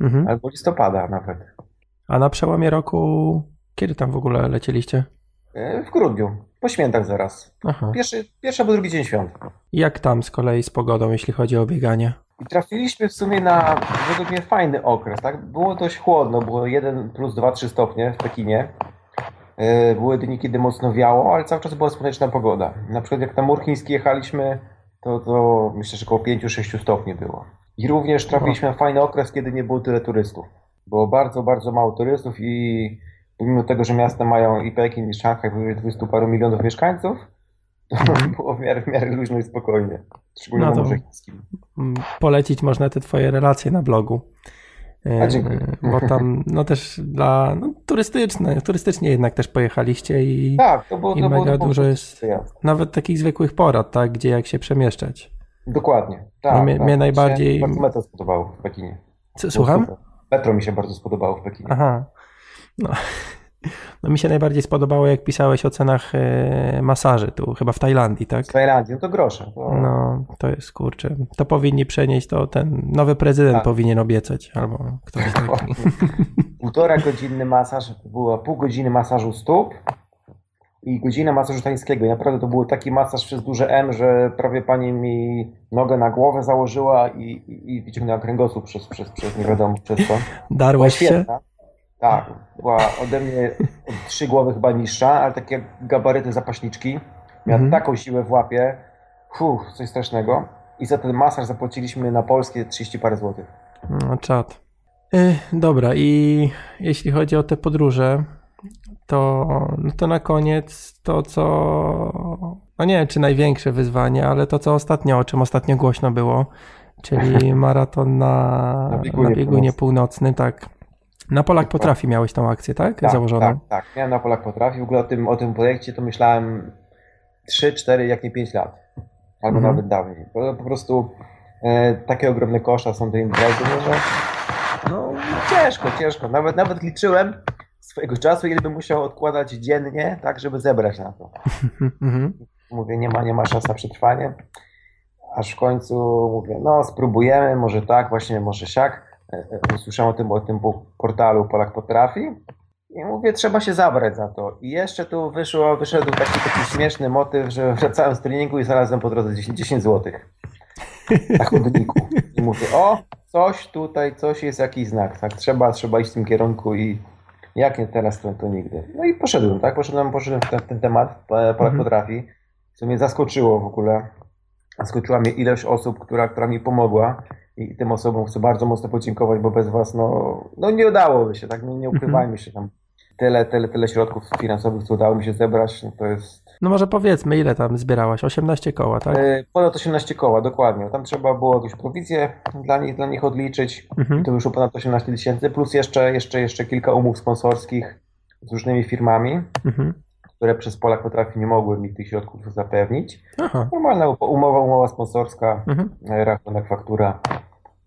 Mhm. Albo listopada nawet. A na przełomie roku, kiedy tam w ogóle lecieliście? E, w grudniu, po świętach zaraz. Aha. Pierwszy, pierwszy albo drugi dzień świąt. Jak tam z kolei z pogodą, jeśli chodzi o bieganie? I trafiliśmy w sumie na według mnie fajny okres. Tak? Było dość chłodno, było 1 plus 2-3 stopnie w Pekinie. E, były dni, kiedy mocno wiało, ale cały czas była słoneczna pogoda. Na przykład jak na mur chiński jechaliśmy, to, to myślę, że około 5-6 stopni było. I również trafiliśmy na fajny okres, kiedy nie było tyle turystów. Było bardzo, bardzo mało turystów i pomimo tego, że miasta mają i Pekin, i Szanghaj, powyżej 20 paru milionów mieszkańców. było w miarę, w miarę luźno i spokojnie. Szczególnie no na Morze Chińskim. Polecić można te twoje relacje na blogu. A, dziękuję. E, bo tam no też dla no, turystyczne, turystycznie jednak też pojechaliście i, tak, to było, i to mega było, to dużo jest nawet takich zwykłych porad, tak, gdzie jak się przemieszczać. Dokładnie. Tak, no, mnie, tak. mnie najbardziej. Bardzo metro spodobało w Pekinie. Co, słucham? Metro mi się bardzo spodobało w Pekinie. Aha. No. No mi się najbardziej spodobało, jak pisałeś o cenach e, masaży tu, chyba w Tajlandii, tak? W Tajlandii, no to grosze. No, to jest kurczę. To powinni przenieść, to ten nowy prezydent tak. powinien obiecać, albo ktoś taki. Półtora godzinny masaż, było pół godziny masażu stóp i godzina masażu tańskiego. I naprawdę to był taki masaż przez duże M, że prawie pani mi nogę na głowę założyła i, i, i wyciągnęła kręgosłup przez, przez, przez nie wiadomo przez co. Darłaś się? Tak, była ode mnie trzy głowy chyba niższa, ale takie gabaryty zapaśniczki. Miała mhm. taką siłę w łapie. Fuh, coś strasznego. I za ten masaż zapłaciliśmy na polskie 30 parę złotych. No, czad. Yy, dobra, i jeśli chodzi o te podróże, to, no to na koniec to, co. No nie wiem, czy największe wyzwanie, ale to, co ostatnio, o czym ostatnio głośno było, czyli maraton na, na biegunie, na biegunie północnym, tak. Na Polak Potrafi miałeś tą akcję, tak? Tak, Założoną. tak, tak. Miałem na Polak Potrafi. W ogóle o tym, o tym projekcie to myślałem 3, 4, jak nie 5 lat. Albo mhm. nawet dawniej. Po, po prostu e, takie ogromne koszta są do imprezy, że no ciężko, ciężko. Nawet, nawet liczyłem swojego czasu, ile bym musiał odkładać dziennie, tak, żeby zebrać na to. Mhm. Mówię, nie ma, nie ma szans na przetrwanie. Aż w końcu mówię, no spróbujemy, może tak, właśnie, może siak. E, e, usłyszałem o tym, o tym portalu Polak Potrafi i mówię, trzeba się zabrać za to. I jeszcze tu wyszło, wyszedł taki, taki śmieszny motyw, że wracałem z treningu i znalazłem po drodze 10, 10 zł na chodniku. I mówię, o, coś tutaj, coś jest jakiś znak, tak, trzeba, trzeba iść w tym kierunku i jak nie teraz, to, to nigdy. No i poszedłem, tak, poszedłem, poszedłem w ten, ten temat, Polak mhm. Potrafi, co mnie zaskoczyło w ogóle. Zaskoczyła mnie ilość osób, która, która mi pomogła i tym osobom chcę bardzo mocno podziękować, bo bez was no, no nie udałoby się, tak? No, nie ukrywajmy się tam. Tyle, tyle, tyle środków finansowych, co udało mi się zebrać, no to jest... No może powiedzmy, ile tam zbierałaś? 18 koła, tak? E, ponad 18 koła, dokładnie. Tam trzeba było jakąś prowizję dla nich, dla nich odliczyć mhm. i to wyszło ponad 18 tysięcy, plus jeszcze, jeszcze, jeszcze kilka umów sponsorskich z różnymi firmami. Mhm które przez Polak potrafi nie mogły mi tych środków zapewnić. Aha. Normalna umowa, umowa sponsorska, mhm. E, rachunek, faktura.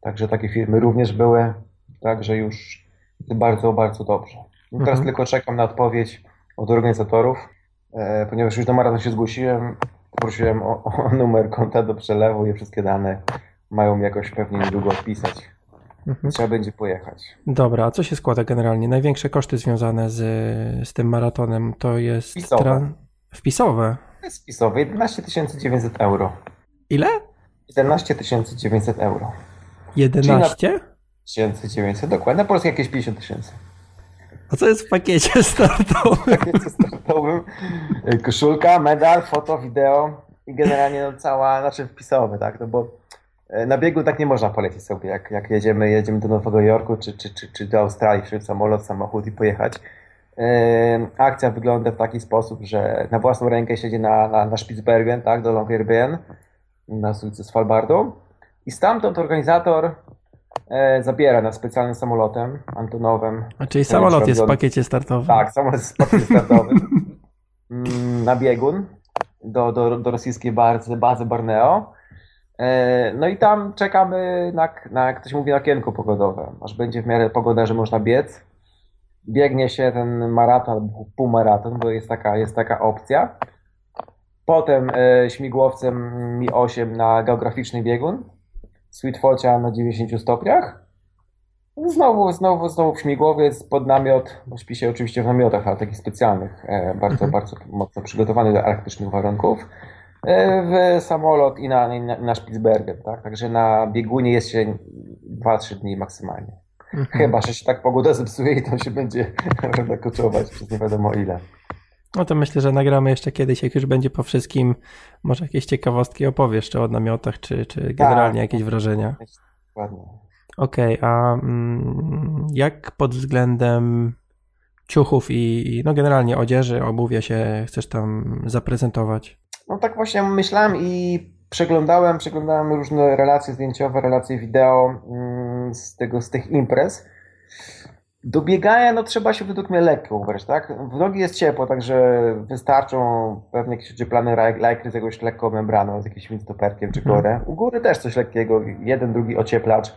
Także takie firmy również były, także już bardzo, bardzo dobrze. No teraz mhm. tylko czekam na odpowiedź od organizatorów, e, ponieważ już do maratonu się zgłosiłem, prosiłem o, o, numer konta do przelewu i wszystkie dane mają jakoś pewnie niedługo odpisać. Mhm. Trzeba będzie pojechać. Dobra, a co się składa generalnie? Największe koszty związane z, z tym maratonem to jest... Wpisowe. Tran... Wpisowe? Wpisowe, 11 900 euro. Ile? 11 900 euro. 11? 1900, dokładnie. Na Polskę jakieś 50 tysięcy. A co jest w pakiecie startowym? W pakiecie startowym koszulka, medal, foto, wideo i generalnie no cała, znaczy wpisowy, tak, no bo e, na biegu tak nie można polecieć sobie, jak, jak jedziemy, jedziemy do Nowego Jorku czy, czy, czy, czy do Australii, wziąć samolot, samochód i pojechać. Yy, akcja wygląda w taki sposób, że na własną rękę siedzi na, na, na Spitsbergen, tak, do Longyearbyen, na stolicy Svalbardu i stamtąd organizator e, zabiera nas specjalnym samolotem antonowym. A czyli samolot jest w pakiecie startowym. Tak, samolot jest w pakiecie startowym mm, na biegun do, do, do rosyjskiej bazy, bazy Borneo. E, no i tam czekamy na, na, jak ktoś mówi, na okienko pogodowe. Aż będzie w miarę pogoda, że można biec. Biegnie się ten maraton, półmaraton, bo jest taka, jest taka opcja. Potem e, śmigłowcem Mi-8 na geograficzny biegun Sweetfocia na 90 stopniach. Znowu, znowu, znowu śmigłowiec, pod namiot, bo śpi się oczywiście w namiotach, ale takich specjalnych, e, bardzo, mhm. bardzo mocno przygotowanych do arktycznych warunków. E, w samolot i na, na, na Spitsbergen, tak? Także na biegunie jest się 2-3 dni maksymalnie. Mhm. Chyba, że się tak pogoda zepsuje i tam się będzie koczować przez nie wiadomo ile. No to myślę, że nagramy jeszcze kiedyś, jak już będzie po wszystkim, może jakieś ciekawostki opowiesz, czy o namiotach, czy, czy tak. generalnie jakieś wrażenia. Dokładnie. Okej, okay, a mm, jak pod względem ciuchów i, no generalnie odzieży, obuwia się chcesz tam zaprezentować? No tak właśnie myślałem i przeglądałem, przeglądałem różne relacje zdjęciowe, relacje wideo mm, z tego, z tych imprez. Do biegania no, trzeba się według mnie lekko ubrać, tak? W nogi jest ciepło, także wystarczą pewnie jakieś ocieplane lajkry z jakąś lekką membraną, z jakimś windstoperkiem czy mhm. gorę. U góry też coś lekkiego, jeden, drugi ocieplacz.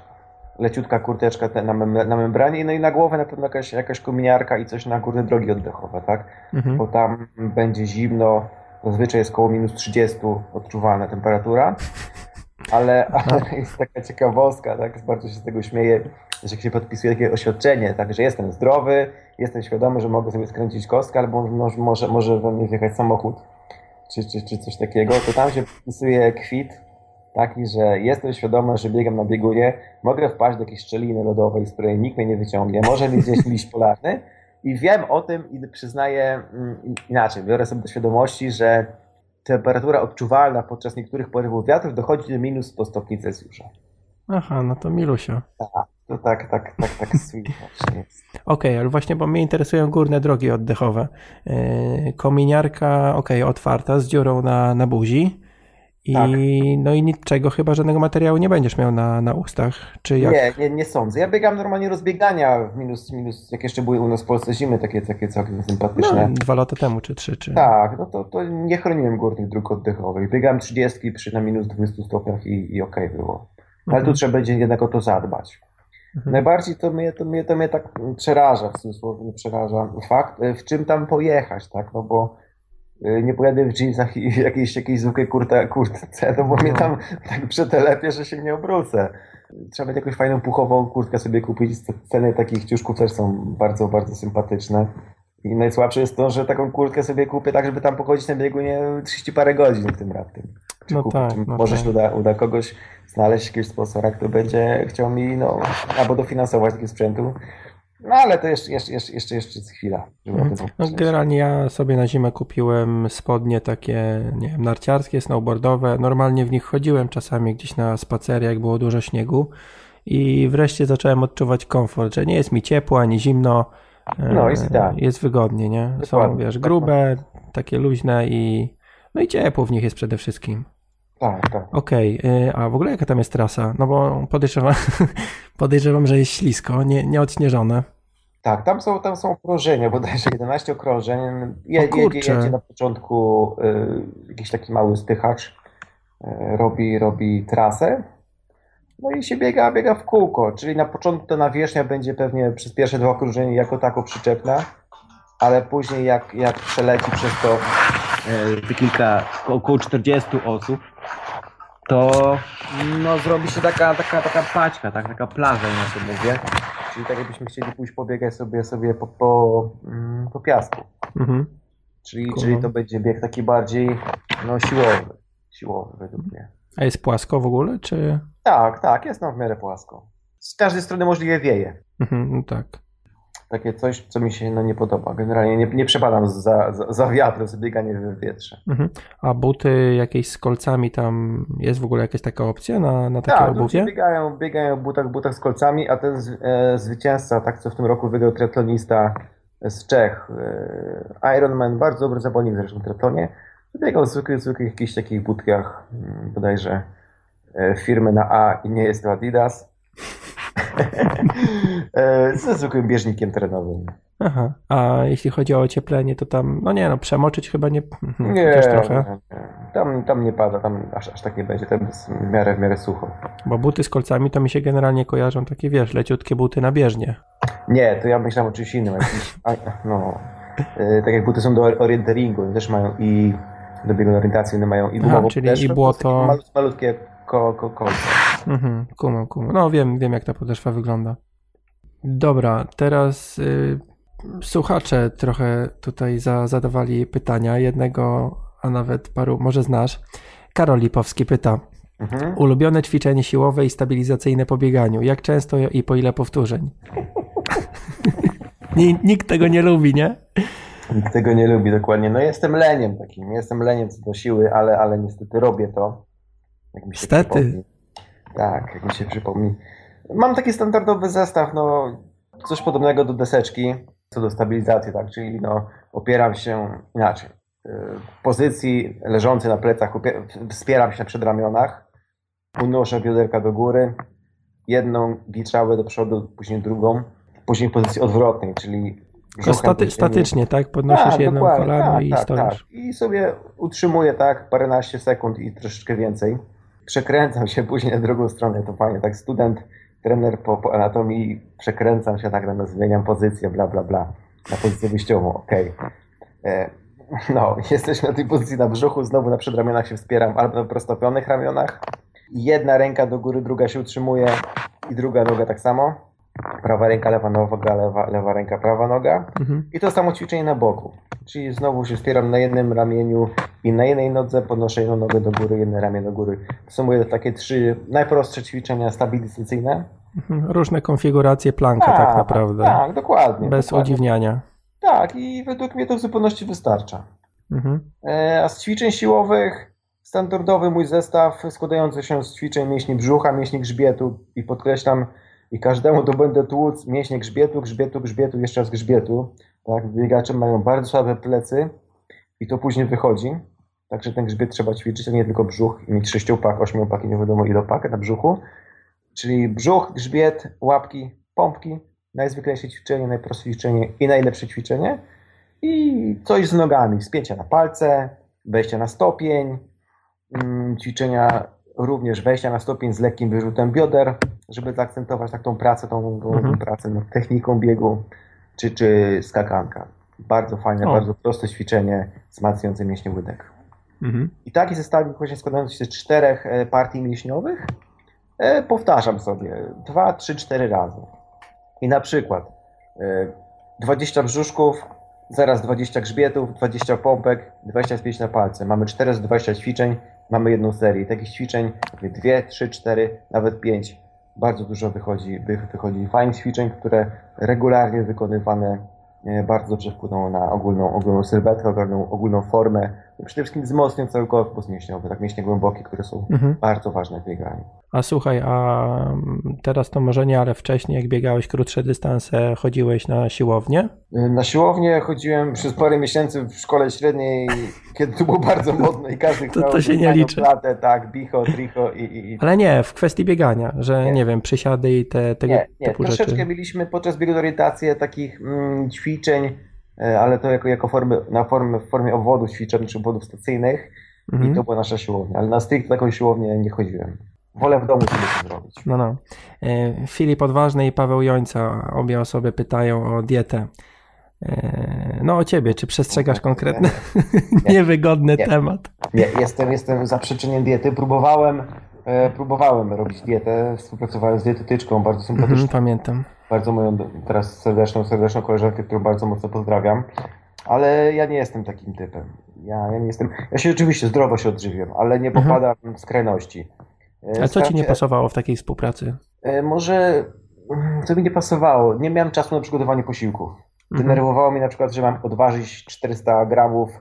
leciutka kurteczka na, mem na membranie, no i na głowę na pewno jakaś, jakaś kominiarka i coś na górne drogi oddechowe, tak? Mhm. Bo tam będzie zimno, zazwyczaj jest około minus 30 odczuwalna temperatura, ale, ale jest taka ciekawostka, tak? Bardzo się z tego śmieję, że się podpisuje takie oświadczenie, tak? Że jestem zdrowy, jestem świadomy, że mogę sobie skręcić kostkę, albo może, może, może we mnie wjechać samochód, czy, czy, czy coś takiego, to tam się podpisuje kwit, taki, że jestem świadomy, że biegam na biegunie, mogę wpaść do jakiejś szczeliny lodowej, z której nikt mnie nie wyciągnie, może mi gdzieś liść polarny i wiem o tym i przyznaję mm, inaczej, biorę sobie do świadomości, że temperatura odczuwalna podczas niektórych porywów wiatrów dochodzi do minus 100 stopni Celsjusza. Aha, no to milusia. Tak, to tak, tak, tak, tak jest. Okej, okay, ale właśnie, bo mnie interesują górne drogi oddechowe. Yy, kominiarka, okej, okay, otwarta, z dziurą na, na buzi. I, tak. No i niczego, chyba żadnego materiału nie będziesz miał na, na ustach, czy jak? Nie, nie, nie sądzę. Ja biegam normalnie rozbiegania w minus, minus, jak jeszcze były u nas w Polsce zimy, takie, takie całkiem sympatyczne. No, dwa lata temu, czy trzy, czy... Tak, no to, to nie chroniłem górnych dróg oddechowych. Biegałem 30 przy na minus 20 stopniach i, i okej okay było. Ale mhm. tu trzeba będzie jednak o to zadbać. Mhm. Najbardziej to mnie, to, mnie, to mnie tak przeraża, w cudzysłowie przeraża fakt, w czym tam pojechać, tak, no bo nie pojadę w jeansach i jakiejś, jakiejś zwykłej kurta, kurtce, no bo mnie tam tak przetelepie, że się nie obrócę. Trzeba mieć jakąś fajną puchową kurtkę sobie kupić. Ceny takich ciuszków też są bardzo, bardzo sympatyczne. I najsłabsze jest to, że taką kurtkę sobie kupię tak, żeby tam pochodzić na biegu nie 30 parę godzin w tym raptem. No tak, no może tak. się uda, uda kogoś znaleźć jakiegoś sponsora, który będzie chciał mi no, albo dofinansować takiego sprzętu, no ale to jeszcze, jeszcze, jeszcze, jeszcze, jeszcze chwila. Mhm. No, generalnie ja sobie na zimę kupiłem spodnie takie, nie wiem, narciarskie, snowboardowe. Normalnie w nich chodziłem czasami gdzieś na spacery, jak było dużo śniegu. I wreszcie zacząłem odczuwać komfort, że nie jest mi ciepło ani zimno. No, jest tak. Jest wygodnie, nie? Są, wiesz, grube, takie luźne i no i ciepło w nich jest przede wszystkim. Tak, tak. Okej, okay. a w ogóle jaka tam jest trasa? No bo podejrzewam, podejrzewam że jest ślisko, nie, nie odśnieżone. Tak, tam są, tam są okrążenia, bodajże 11 okrążeń. Je, jedzie, jedzie na początku y, jakiś taki mały stychacz, y, robi, robi trasę. No i się biega, biega w kółko, czyli na początku ta nawierzchnia będzie pewnie przez pierwsze dwa okrążenia jako tako przyczepna, ale później jak, jak przeleci przez to y, kilka, około 40 osób, to no, zrobi się taka, taka, taka paćka, tak, taka plaża, ja sobie mówię. Czyli tak jakbyśmy chcieli pójść pobiegać sobie, sobie po, po, mm, po piasku. Mhm. Czyli, czyli to będzie bieg taki bardziej no, siłowy. Siłowy według mnie. A jest płasko w ogóle, czy? Tak, tak, jest no w miarę płasko. Z każdej strony możliwie wieje. Mhm, no tak takie coś, co mi się no, nie podoba. Generalnie nie, nie przepadam za, za, za wiatrem, za bieganie w wietrze. Mhm. A buty jakieś z kolcami tam, jest w ogóle jakaś taka opcja na, na takie tak, obuwie? biegają, biegają w butach, butach z kolcami, a ten e, zwycięzca, tak co w tym roku wygrał triatlonista z Czech, e, Ironman, bardzo dobry zawodnik zresztą w triatlonie, biegał w zwykłych, zwykłych jakichś takich butkach, mm, bodajże e, firmy na A i nie jest to Adidas. E, ze zwykłym bieżnikiem terenowym. Aha, a jeśli chodzi o ocieplenie, to tam, no nie no, przemoczyć chyba nie, hmm, nie, trochę. Tam, tam nie pada, tam aż, aż tak nie będzie, tam jest w miarę, w miarę sucho. Bo buty z kolcami to mi się generalnie kojarzą takie, wiesz, leciutkie buty na bieżnie. Nie, to ja myślałem o czymś innym, jakiś, no, e, tak jak buty są do orienteringu, też mają i do biegu orientacji, one mają i gumową czyli i błoto. Malutkie ko, ko, kolce. Mhm, kumam, kumam. No wiem, wiem jak ta podeszwa wygląda. Dobra, teraz y, słuchacze trochę tutaj za, zadawali pytania. Jednego, a nawet paru, może znasz. Karol Lipowski pyta. Mhm. Ulubione ćwiczenie siłowe i stabilizacyjne po bieganiu. Jak często i po ile powtórzeń? Nikt tego nie lubi, nie? Nikt tego nie lubi, dokładnie. No jestem leniem takim, jestem leniem co do siły, ale, ale niestety robię to. Jak mi się Stety. Tak, jak mi się przypomni. Mam taki standardowy zestaw, no coś podobnego do deseczki, co do stabilizacji, tak, czyli no opieram się inaczej. W pozycji leżącej na plecach wspieram się na przedramionach, unoszę bioderka do góry, jedną giczałę do przodu, później drugą, później w pozycji odwrotnej, czyli staty, statycznie, tak? Podnosisz tak, jedną kolano tak, i tak, stoisz. Tak. I sobie utrzymuję tak paręnaście sekund i troszeczkę więcej. Przekręcam się później na drugą stronę, to fajnie. Tak student trener po, po anatomii, przekręcam się tak, no, zmieniam pozycję, bla, bla, bla, na pozycję wyjściową, okej. Okay. E, no, jesteśmy na tej pozycji na brzuchu, znowu na przedramionach się wspieram, albo na prostopionych ramionach. Jedna ręka do góry, druga się utrzymuje i druga noga tak samo. Prawa ręka, lewa noga, lewa, lewa ręka, prawa noga. Mhm. I to samo ćwiczenie na boku. Czyli znowu się wspieram na jednym ramieniu i na jednej nodze, podnoszę jedną nogę do góry, jedno ramię do góry. To są moje takie trzy najprostsze ćwiczenia stabilizacyjne. Mhm. Różne konfiguracje planka tak, tak naprawdę. Tak, dokładnie. Bez dokładnie. udziwniania. Tak, i według mnie to w zupełności wystarcza. Mhm. E, a z ćwiczeń siłowych standardowy mój zestaw składający się z ćwiczeń mięśni brzucha, mięśni grzbietu i podkreślam, i każdemu to będę tłuc mięśnie grzbietu, grzbietu, grzbietu, jeszcze raz grzbietu. Tak, biegacze mają bardzo słabe plecy i to później wychodzi. Także ten grzbiet trzeba ćwiczyć, a nie tylko brzuch i mieć sześciopak, ośmiopak i nie wiadomo ile pak na brzuchu. Czyli brzuch, grzbiet, łapki, pompki, najzwyklejsze ćwiczenie, najprostsze ćwiczenie i najlepsze ćwiczenie. I coś z nogami, spięcia na palce, wejścia na stopień, mm, ćwiczenia również wejścia na stopień z lekkim wyrzutem bioder, żeby zaakcentować tak tą pracę, tą, mhm. pracę nad techniką biegu, czy, czy skakanka. Bardzo fajne, o. bardzo proste ćwiczenie wzmacniające mięśnie łydek. Mhm. I taki zestawik właśnie składający się z czterech e, partii mięśniowych e, powtarzam sobie dwa, trzy, cztery razy. I na przykład 20 e, brzuszków, zaraz 20 grzbietów, 20 pompek, 25 na palce. Mamy 4 z 20 ćwiczeń, mamy jedną serię. Takich ćwiczeń, 2, 3, 4, nawet 5. Bardzo dużo wychodzi, wychodzi fajnych ćwiczeń, które regularnie wykonywane e, bardzo dobrze wpłyną na ogólną, ogólną sylwetkę, ogólną, ogólną formę przede wszystkim wzmocnią cały korpus mięśniowy, tak mięśnie głębokie, które są mhm. bardzo ważne w bieganiu. A słuchaj, a teraz to może nie, ale wcześniej jak biegałeś krótsze dystanse, chodziłeś na siłownię? Na siłownię chodziłem przez parę miesięcy w szkole średniej, kiedy to było bardzo modne i każdy to, to się nie liczy. Platę, tak, bicho, tricho i, i, Ale nie, w kwestii biegania, że nie, nie wiem, przysiady i te, tego nie, nie. typu Troszeczkę rzeczy. mieliśmy podczas biegu orientację takich mm, ćwiczeń, ale to jako, jako formy, na formy, w formie obwodów ćwiczeń czy obwodów stacyjnych mhm. i to była nasza siłownia, ale na stricte taką siłownię nie chodziłem. Wolę w domu sobie to zrobić. No, no. E, Filip Odważny i Paweł Jońca, obie osoby pytają o dietę. E, no o ciebie, czy przestrzegasz konkretny, nie. niewygodny nie. temat? Nie, jestem, jestem za przyczyniem diety. Próbowałem, próbowałem robić dietę, współpracowałem z dietetyczką, bardzo sympatyczną. Mhm, pamiętam bardzo moją teraz serdeczną, serdeczną koleżankę, którą bardzo mocno pozdrawiam. Ale ja nie jestem takim typem. Ja, ja nie jestem. Ja się oczywiście zdrowo się odżywiam, ale nie mhm. popadam mhm. w skrajności. A co ci nie pasowało w takiej współpracy? E, może mm, co mi nie pasowało? Nie miałem czasu na przygotowanie posiłków. Mhm. Denerwowało mhm. mnie na przykład, że mam odważyć 400 gramów e,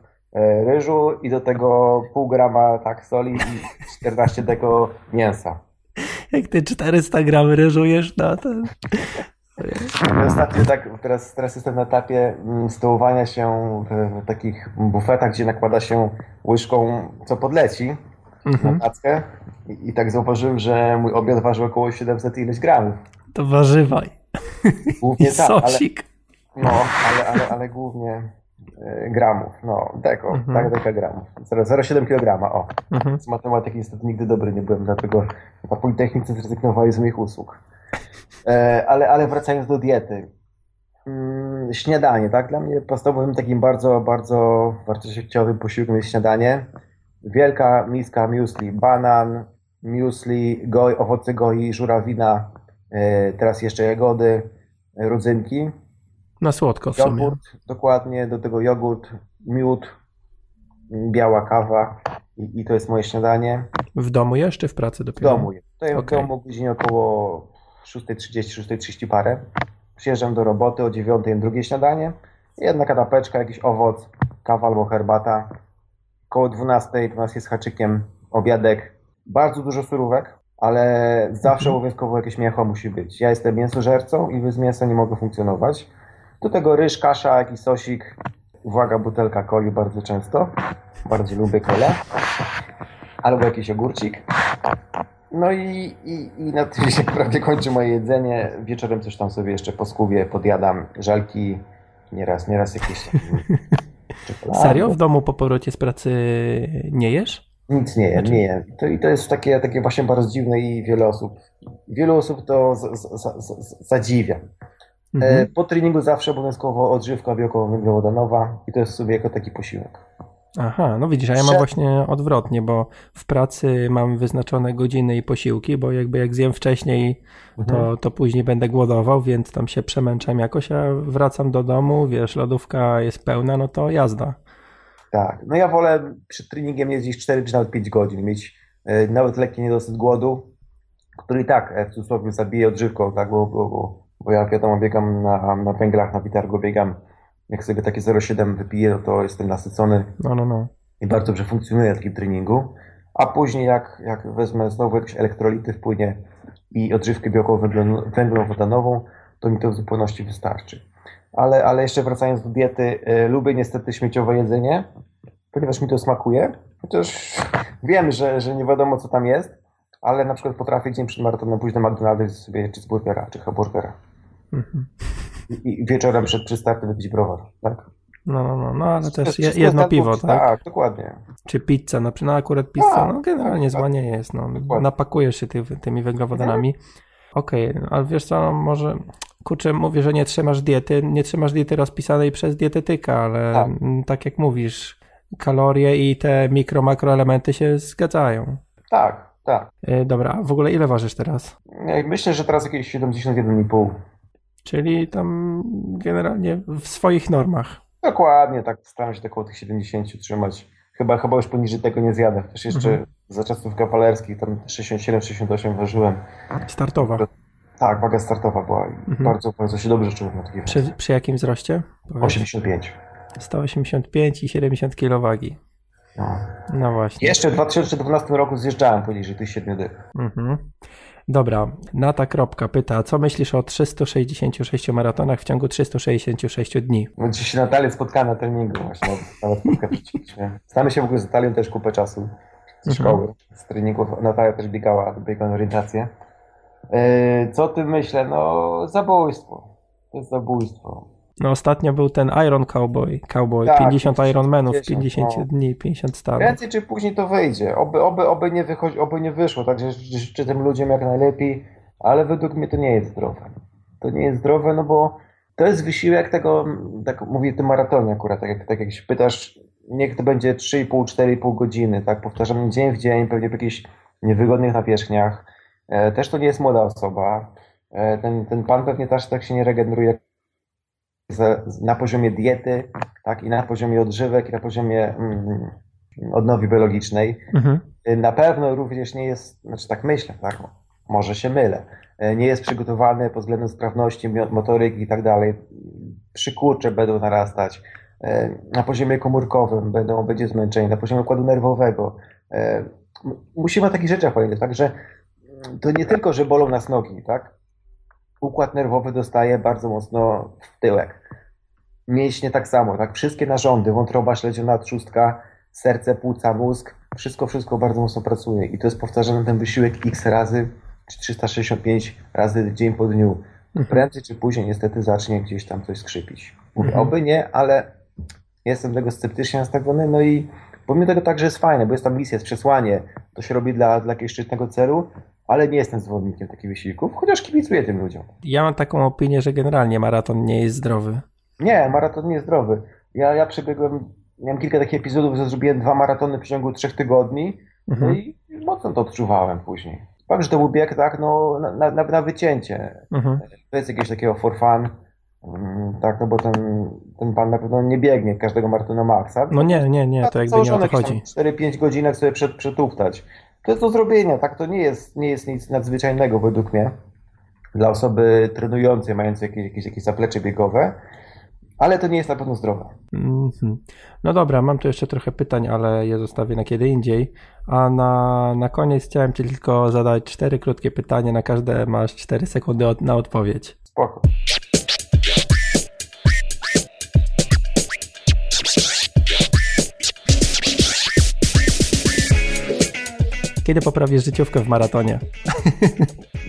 ryżu i do tego pół grama tak soli i 14 tego mięsa. Jak ty 400 gram ryżu jesz, no to... Ostatnio tak, teraz, teraz jestem na etapie mm, stołowania się w, w takich bufetach, gdzie nakłada się łyżką, co podleci mhm. na tackę I, I, tak zauważyłem, że mój obiad ważył około 700 ileś gramów. To warzywaj. Głównie I tak, sosik. Ale, no, ale, ale, ale głównie e, gramów, no, deko, mhm. tak, deka gramów. 0,7 kg, o. Mhm. Z matematyki niestety nigdy dobry nie byłem, dlatego na Politechnice zrezygnowali z moich usług. E, ale, ale wracając do diety. Mm, śniadanie, tak? Dla mnie podstawowym takim bardzo, bardzo wartościowym posiłkiem jest śniadanie. Wielka miska muesli, banan, muesli, goj, owoce goi, żurawina, e, teraz jeszcze jagody, rodzynki. Na słodko w jogurt, sumie. dokładnie, do tego jogurt, miód, biała kawa i, i, to jest moje śniadanie. W domu jeszcze w pracy dopiero? W domu. To okay. w domu godzinie około 6.30, 6.30 parę. Przyjeżdżam do roboty o 9 drugie śniadanie. Jedna kanapeczka, jakiś owoc, kawa albo herbata. Koło 12, 12 z haczykiem, obiadek. Bardzo dużo surówek, ale zawsze mhm. obowiązkowo jakieś mięcho musi być. Ja jestem mięsożercą i bez mięsa nie mogę funkcjonować. Do tego ryż, kasza, jakiś sosik. Uwaga, butelka coli bardzo często. Bardzo lubię kolę. Albo jakiś ogórcik. No i, i, i na tym się prawie kończy moje jedzenie. Wieczorem coś tam sobie jeszcze poskubię, podjadam żelki, nieraz, nieraz jakieś Serio? W domu po powrocie z pracy nie jesz? Nic nie jem, nie jem. To, I to jest takie, takie właśnie bardzo dziwne i wiele osób, wielu osób to z, z, z, zadziwia. Mhm. E, po treningu zawsze obowiązkowo odżywka białkowo-węglowodanowa i to jest sobie jako taki posiłek. Aha, no widzisz, a ja mam właśnie odwrotnie, bo w pracy mam wyznaczone godziny i posiłki, bo jakby jak zjem wcześniej, to, mhm. to później będę głodował, więc tam się przemęczam jakoś, a wracam do domu, wiesz, lodówka jest pełna, no to jazda. Tak, no ja wolę przed treningiem jeździć 4 czy nawet 5 godzin, mieć e, nawet lekki niedosyt głodu, który i tak e, w cudzysłowie zabije odżywką, tak, bo, bo, bo, bo ja wiadomo biegam na, na węglach, na witargo biegam jak sobie takie 0,7 wypiję, to jestem nasycony. No, no, no. I bardzo dobrze funkcjonuje takim treningu. A później jak, jak wezmę znowu jakieś elektrolity wpłynie i odżywkę białkową węglowodanową, to mi to w zupełności wystarczy. Ale, ale jeszcze wracając do diety, y, lubię niestety śmieciowe jedzenie, ponieważ mi to smakuje. Chociaż wiem, że, że nie wiadomo co tam jest, ale na przykład potrafię dzień przed maratonem pójść do McDonald's sobie czy burgera, czy hamburgera. Mhm i wieczorem przed przystartem wypić browar, tak? No, no, no, no ale też je, jedno piwo, tak? Tak, dokładnie. Czy pizza, no, no akurat pizza, tak, no generalnie tak, zła tak. nie jest, no, dokładnie. napakujesz się ty, tymi węglowodanami. Okej, okay, ale wiesz co, może, kurczę, mówię, że nie trzymasz diety, nie trzymasz diety rozpisanej przez dietetyka, ale tak, tak jak mówisz, kalorie i te mikro, makroelementy się zgadzają. Tak, tak. E, dobra, w ogóle ile ważysz teraz? Myślę, że teraz jakieś 71,5. Czyli tam generalnie w swoich normach. Dokładnie, tak staram się około tych 70 trzymać. Chyba, chyba już poniżej tego nie zjadę. Też jeszcze mhm. za czasów kawalerskich tam 67-68 ważyłem. Startowa. Tak, waga startowa była. Mhm. Bardzo, bardzo się dobrze czułem na takiej przy, przy jakim wzroście? Powiedz. 85. 185 i 70 kg wagi. No. no właśnie. Jeszcze w 2012 roku zjeżdżałem poniżej tych 7 dych. Mhm. Dobra, Nata Kropka pyta, co myślisz o 366 maratonach w ciągu 366 dni? No dzisiaj Natalię spotkałem na treningu właśnie, Znamy się w ogóle z Natalią też kupę czasu z mhm. szkoły, z treningów. Natalia też biegała, biegała na orientację. Yy, co ty myślę? No zabójstwo. To jest zabójstwo. No ostatnio był ten Iron Cowboy, Cowboy tak, 50 Ironmanów, 50, 50 no. dni, 50 stanów. Prędzej czy później to wyjdzie. Oby, oby, oby, nie, wychodzi, oby nie wyszło, także życzę tym ludziom jak najlepiej, ale według mnie to nie jest zdrowe. To nie jest zdrowe, no bo to jest wysiłek tego, tak mówię, tym maratonie akurat, tak jak, tak jak się pytasz, niech to będzie 3,5-4,5 godziny, tak, powtarzam dzień w dzień, pewnie w jakichś niewygodnych nawierzchniach. E, też to nie jest młoda osoba. E, ten, ten pan pewnie też tak się nie regeneruje na poziomie diety, tak, i na poziomie odżywek, i na poziomie mm, odnowi biologicznej. Mhm. Na pewno również nie jest, znaczy tak myślę, tak, może się mylę, nie jest przygotowany pod względem sprawności motoryki i tak dalej. Przykurcze będą narastać. Na poziomie komórkowym będą, będzie zmęczenie, na poziomie układu nerwowego. Musimy o takich rzeczach pamiętać, tak, że to nie tylko, że bolą nas nogi, tak? układ nerwowy dostaje bardzo mocno w tyłek. Mięśnie tak samo, tak? Wszystkie narządy, wątroba, śledziona trzustka, serce, płuca, mózg, wszystko, wszystko bardzo mocno pracuje i to jest powtarzany ten wysiłek x razy, czy 365 razy dzień po dniu. Mhm. Prędzej czy później niestety zacznie gdzieś tam coś skrzypić. Mówię, mhm. oby nie, ale jestem tego sceptycznie nastawiony, no i pomimo tego także jest fajne, bo jest tam misja, jest przesłanie, to się robi dla, dla jakiegoś szczytnego celu, ale nie jestem zwolennikiem takich wysiłków, chociaż kibicuję tym ludziom. Ja mam taką opinię, że generalnie maraton nie jest zdrowy. Nie, maraton nie jest zdrowy. Ja, ja przebiegłem, miałem kilka takich epizodów, że zrobiłem dwa maratony w ciągu trzech tygodni no mhm. no i mocno to odczuwałem później. Fakt, że to był bieg, tak, no, na, na, na wycięcie. Mhm. To jest jakieś takiego for fun. Mm, tak, no bo ten, ten pan na pewno nie biegnie każdego maratonu maksa. No nie, nie, nie, to jakby nie o to chodzi. 4-5 godzinek sobie przed, przetuptać. To jest do zrobienia, tak? To nie jest, nie jest nic nadzwyczajnego według mnie dla osoby trenującej, mającej jakieś, jakieś, jakieś zaplecze biegowe, ale to nie jest na pewno zdrowe. Mm -hmm. No dobra, mam tu jeszcze trochę pytań, ale je zostawię na kiedy indziej. A na, na koniec chciałem Ci tylko zadać cztery krótkie pytania, na każde masz cztery sekundy od, na odpowiedź. Spoko. Kiedy poprawisz życiówkę w maratonie?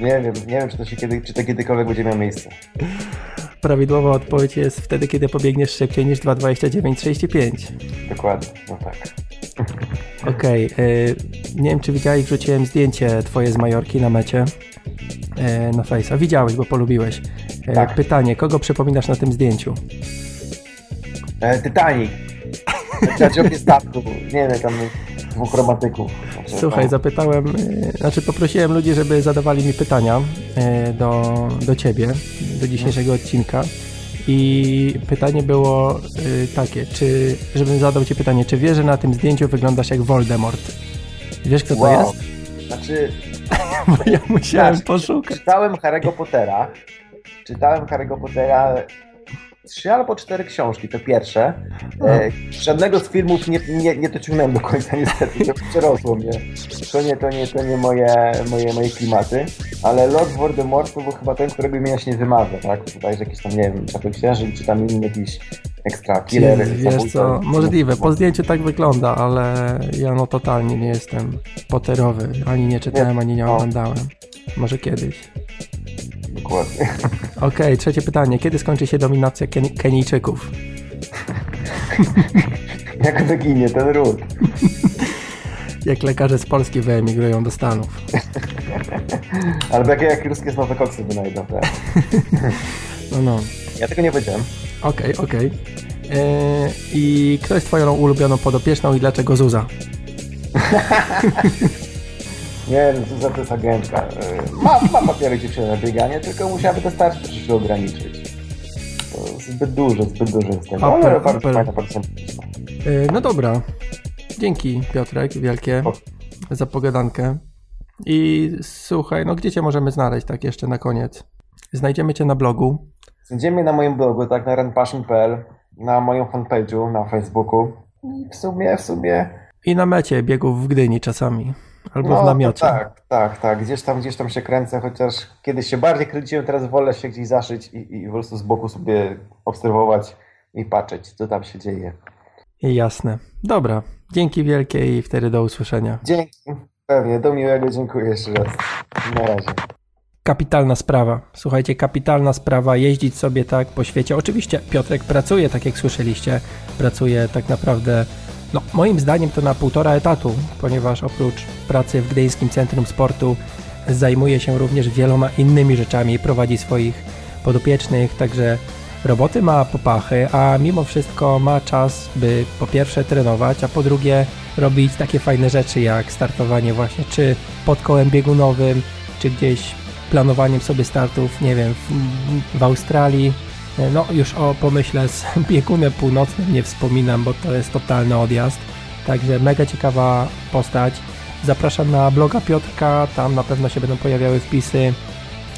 Nie wiem, nie wiem, czy to, się kiedy, czy to kiedykolwiek będzie miało miejsce. Prawidłowa odpowiedź jest wtedy, kiedy pobiegniesz szybciej niż 2,29,35. Dokładnie, no tak. Okej, okay. nie wiem czy widziałeś, wrzuciłem zdjęcie twoje z Majorki na mecie na Face'a. Widziałeś, bo polubiłeś. Tak. Pytanie, kogo przypominasz na tym zdjęciu? Titanic. Znaczy statku. Nie wiem, tam dwóch romantyków. Słuchaj, zapytałem, e, znaczy poprosiłem ludzi, żeby zadawali mi pytania e, do, do ciebie, do dzisiejszego odcinka. I pytanie było e, takie, czy, żebym zadał ci pytanie, czy wiesz, że na tym zdjęciu wyglądasz jak Voldemort? Wiesz, kto wow. to jest? Znaczy... Bo ja musiałem znaczy, poszukać. Czytałem Harry'ego Pottera. Czytałem Harry'ego Pottera trzy albo cztery książki, to pierwsze. E, żadnego z filmów nie, nie, nie dociągnąłem do końca niestety, to przerosło mnie. To nie, to nie, to nie moje, moje, moje klimaty, ale Lord Voldemort to był chyba ten, którego imienia się nie wymawia, tak? Tutaj jest jakiś tam, nie wiem, Czapel Księżyc, czy tam inny jakiś ekstra killer. Wiesz co, możliwe, po zdjęciu tak wygląda, ale ja no totalnie nie jestem poterowy, ani nie czytałem, nie. ani nie oglądałem. Może kiedyś. Dokładnie. Okej, okay, trzecie pytanie. Kiedy skończy się dominacja Ken Kenijczyków? Jak wyginie ten ród? jak lekarze z Polski wyemigrują do Stanów. Albo jak, jak ruskie nowe koksy wynajdą. Tak? no, no. Ja tego nie powiedziałem. Okej, okay, okej. Okay. E, I kto jest twoją ulubioną podopieczną i dlaczego Zuza? Nie, Zuza to jest agentka. Ma, ma papiery dziewczyny na bieganie, tylko musiałaby to starsze troszeczkę ograniczyć. To zbyt dużo, zbyt dużo jest tego. Ale bardzo fajna No dobra. Dzięki Piotrek wielkie o. za pogadankę. I słuchaj, no gdzie cię możemy znaleźć tak jeszcze na koniec? Znajdziemy cię na blogu. Znajdziemy na moim blogu, tak, na runpassion.pl, na moim fanpage'u na Facebooku. I w sumie, w sumie... I na mecie biegów w Gdyni czasami. Albo no, w namiocie. Tak, tak, tak. Gdzieś tam, gdzieś tam się kręcę, chociaż kiedyś się bardziej kręciłem, teraz wolę się gdzieś zaszyć i, i po prostu z boku sobie obserwować i patrzeć, co tam się dzieje. Jasne. Dobra. Dzięki wielkie i wtedy do usłyszenia. Dzięki. Pewnie. Do miłego. Dziękuję jeszcze raz. Na razie. Kapitalna sprawa. Słuchajcie, kapitalna sprawa jeździć sobie tak po świecie. Oczywiście Piotrek pracuje, tak jak słyszeliście, pracuje tak naprawdę no, moim zdaniem to na półtora etatu, ponieważ oprócz pracy w Gdyńskim Centrum Sportu zajmuje się również wieloma innymi rzeczami, prowadzi swoich podopiecznych, także roboty ma popachy, a mimo wszystko ma czas, by po pierwsze trenować, a po drugie robić takie fajne rzeczy jak startowanie właśnie czy pod kołem biegunowym, czy gdzieś planowaniem sobie startów, nie wiem, w, w Australii, no już o pomyśle z biegunem północnym nie wspominam, bo to jest totalny odjazd. Także mega ciekawa postać. Zapraszam na bloga Piotrka, tam na pewno się będą pojawiały wpisy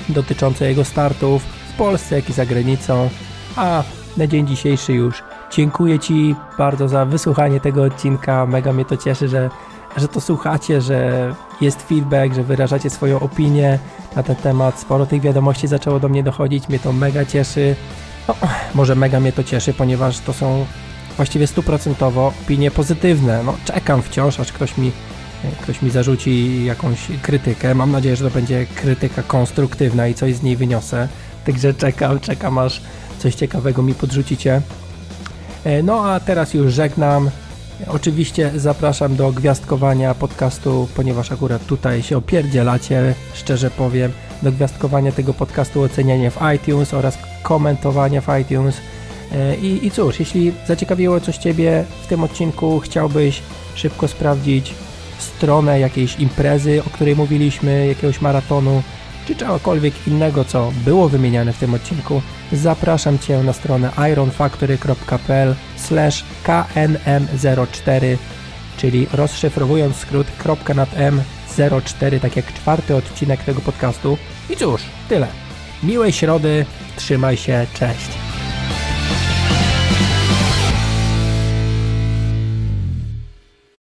dotyczące jego startów w Polsce, jak i za granicą. A na dzień dzisiejszy już dziękuję Ci bardzo za wysłuchanie tego odcinka. Mega mnie to cieszy, że, że to słuchacie, że jest feedback, że wyrażacie swoją opinię na ten temat. Sporo tych wiadomości zaczęło do mnie dochodzić, mnie to mega cieszy. No, może mega mnie to cieszy, ponieważ to są właściwie stuprocentowo opinie pozytywne. No, czekam wciąż, aż ktoś mi, ktoś mi zarzuci jakąś krytykę. Mam nadzieję, że to będzie krytyka konstruktywna i coś z niej wyniosę. Także czekam, czekam aż coś ciekawego mi podrzucicie. E, no a teraz już żegnam. Oczywiście zapraszam do gwiazdkowania podcastu, ponieważ akurat tutaj się opierdzielacie, szczerze powiem, do gwiazdkowania tego podcastu, oceniania w iTunes oraz komentowania w iTunes. E, I, I cóż, jeśli zaciekawiło coś Ciebie w tym odcinku, chciałbyś szybko sprawdzić stronę jakiejś imprezy, o której mówiliśmy, jakiegoś maratonu, czy czegokolwiek innego, co było wymieniane w tym odcinku, zapraszam Cię na stronę ironfactory.pl knm04, czyli rozszyfrowując skrót kropka nad m 04, tak jak czwarty odcinek tego podcastu. I cóż, tyle. Miłej środy, trzymaj się, cześć.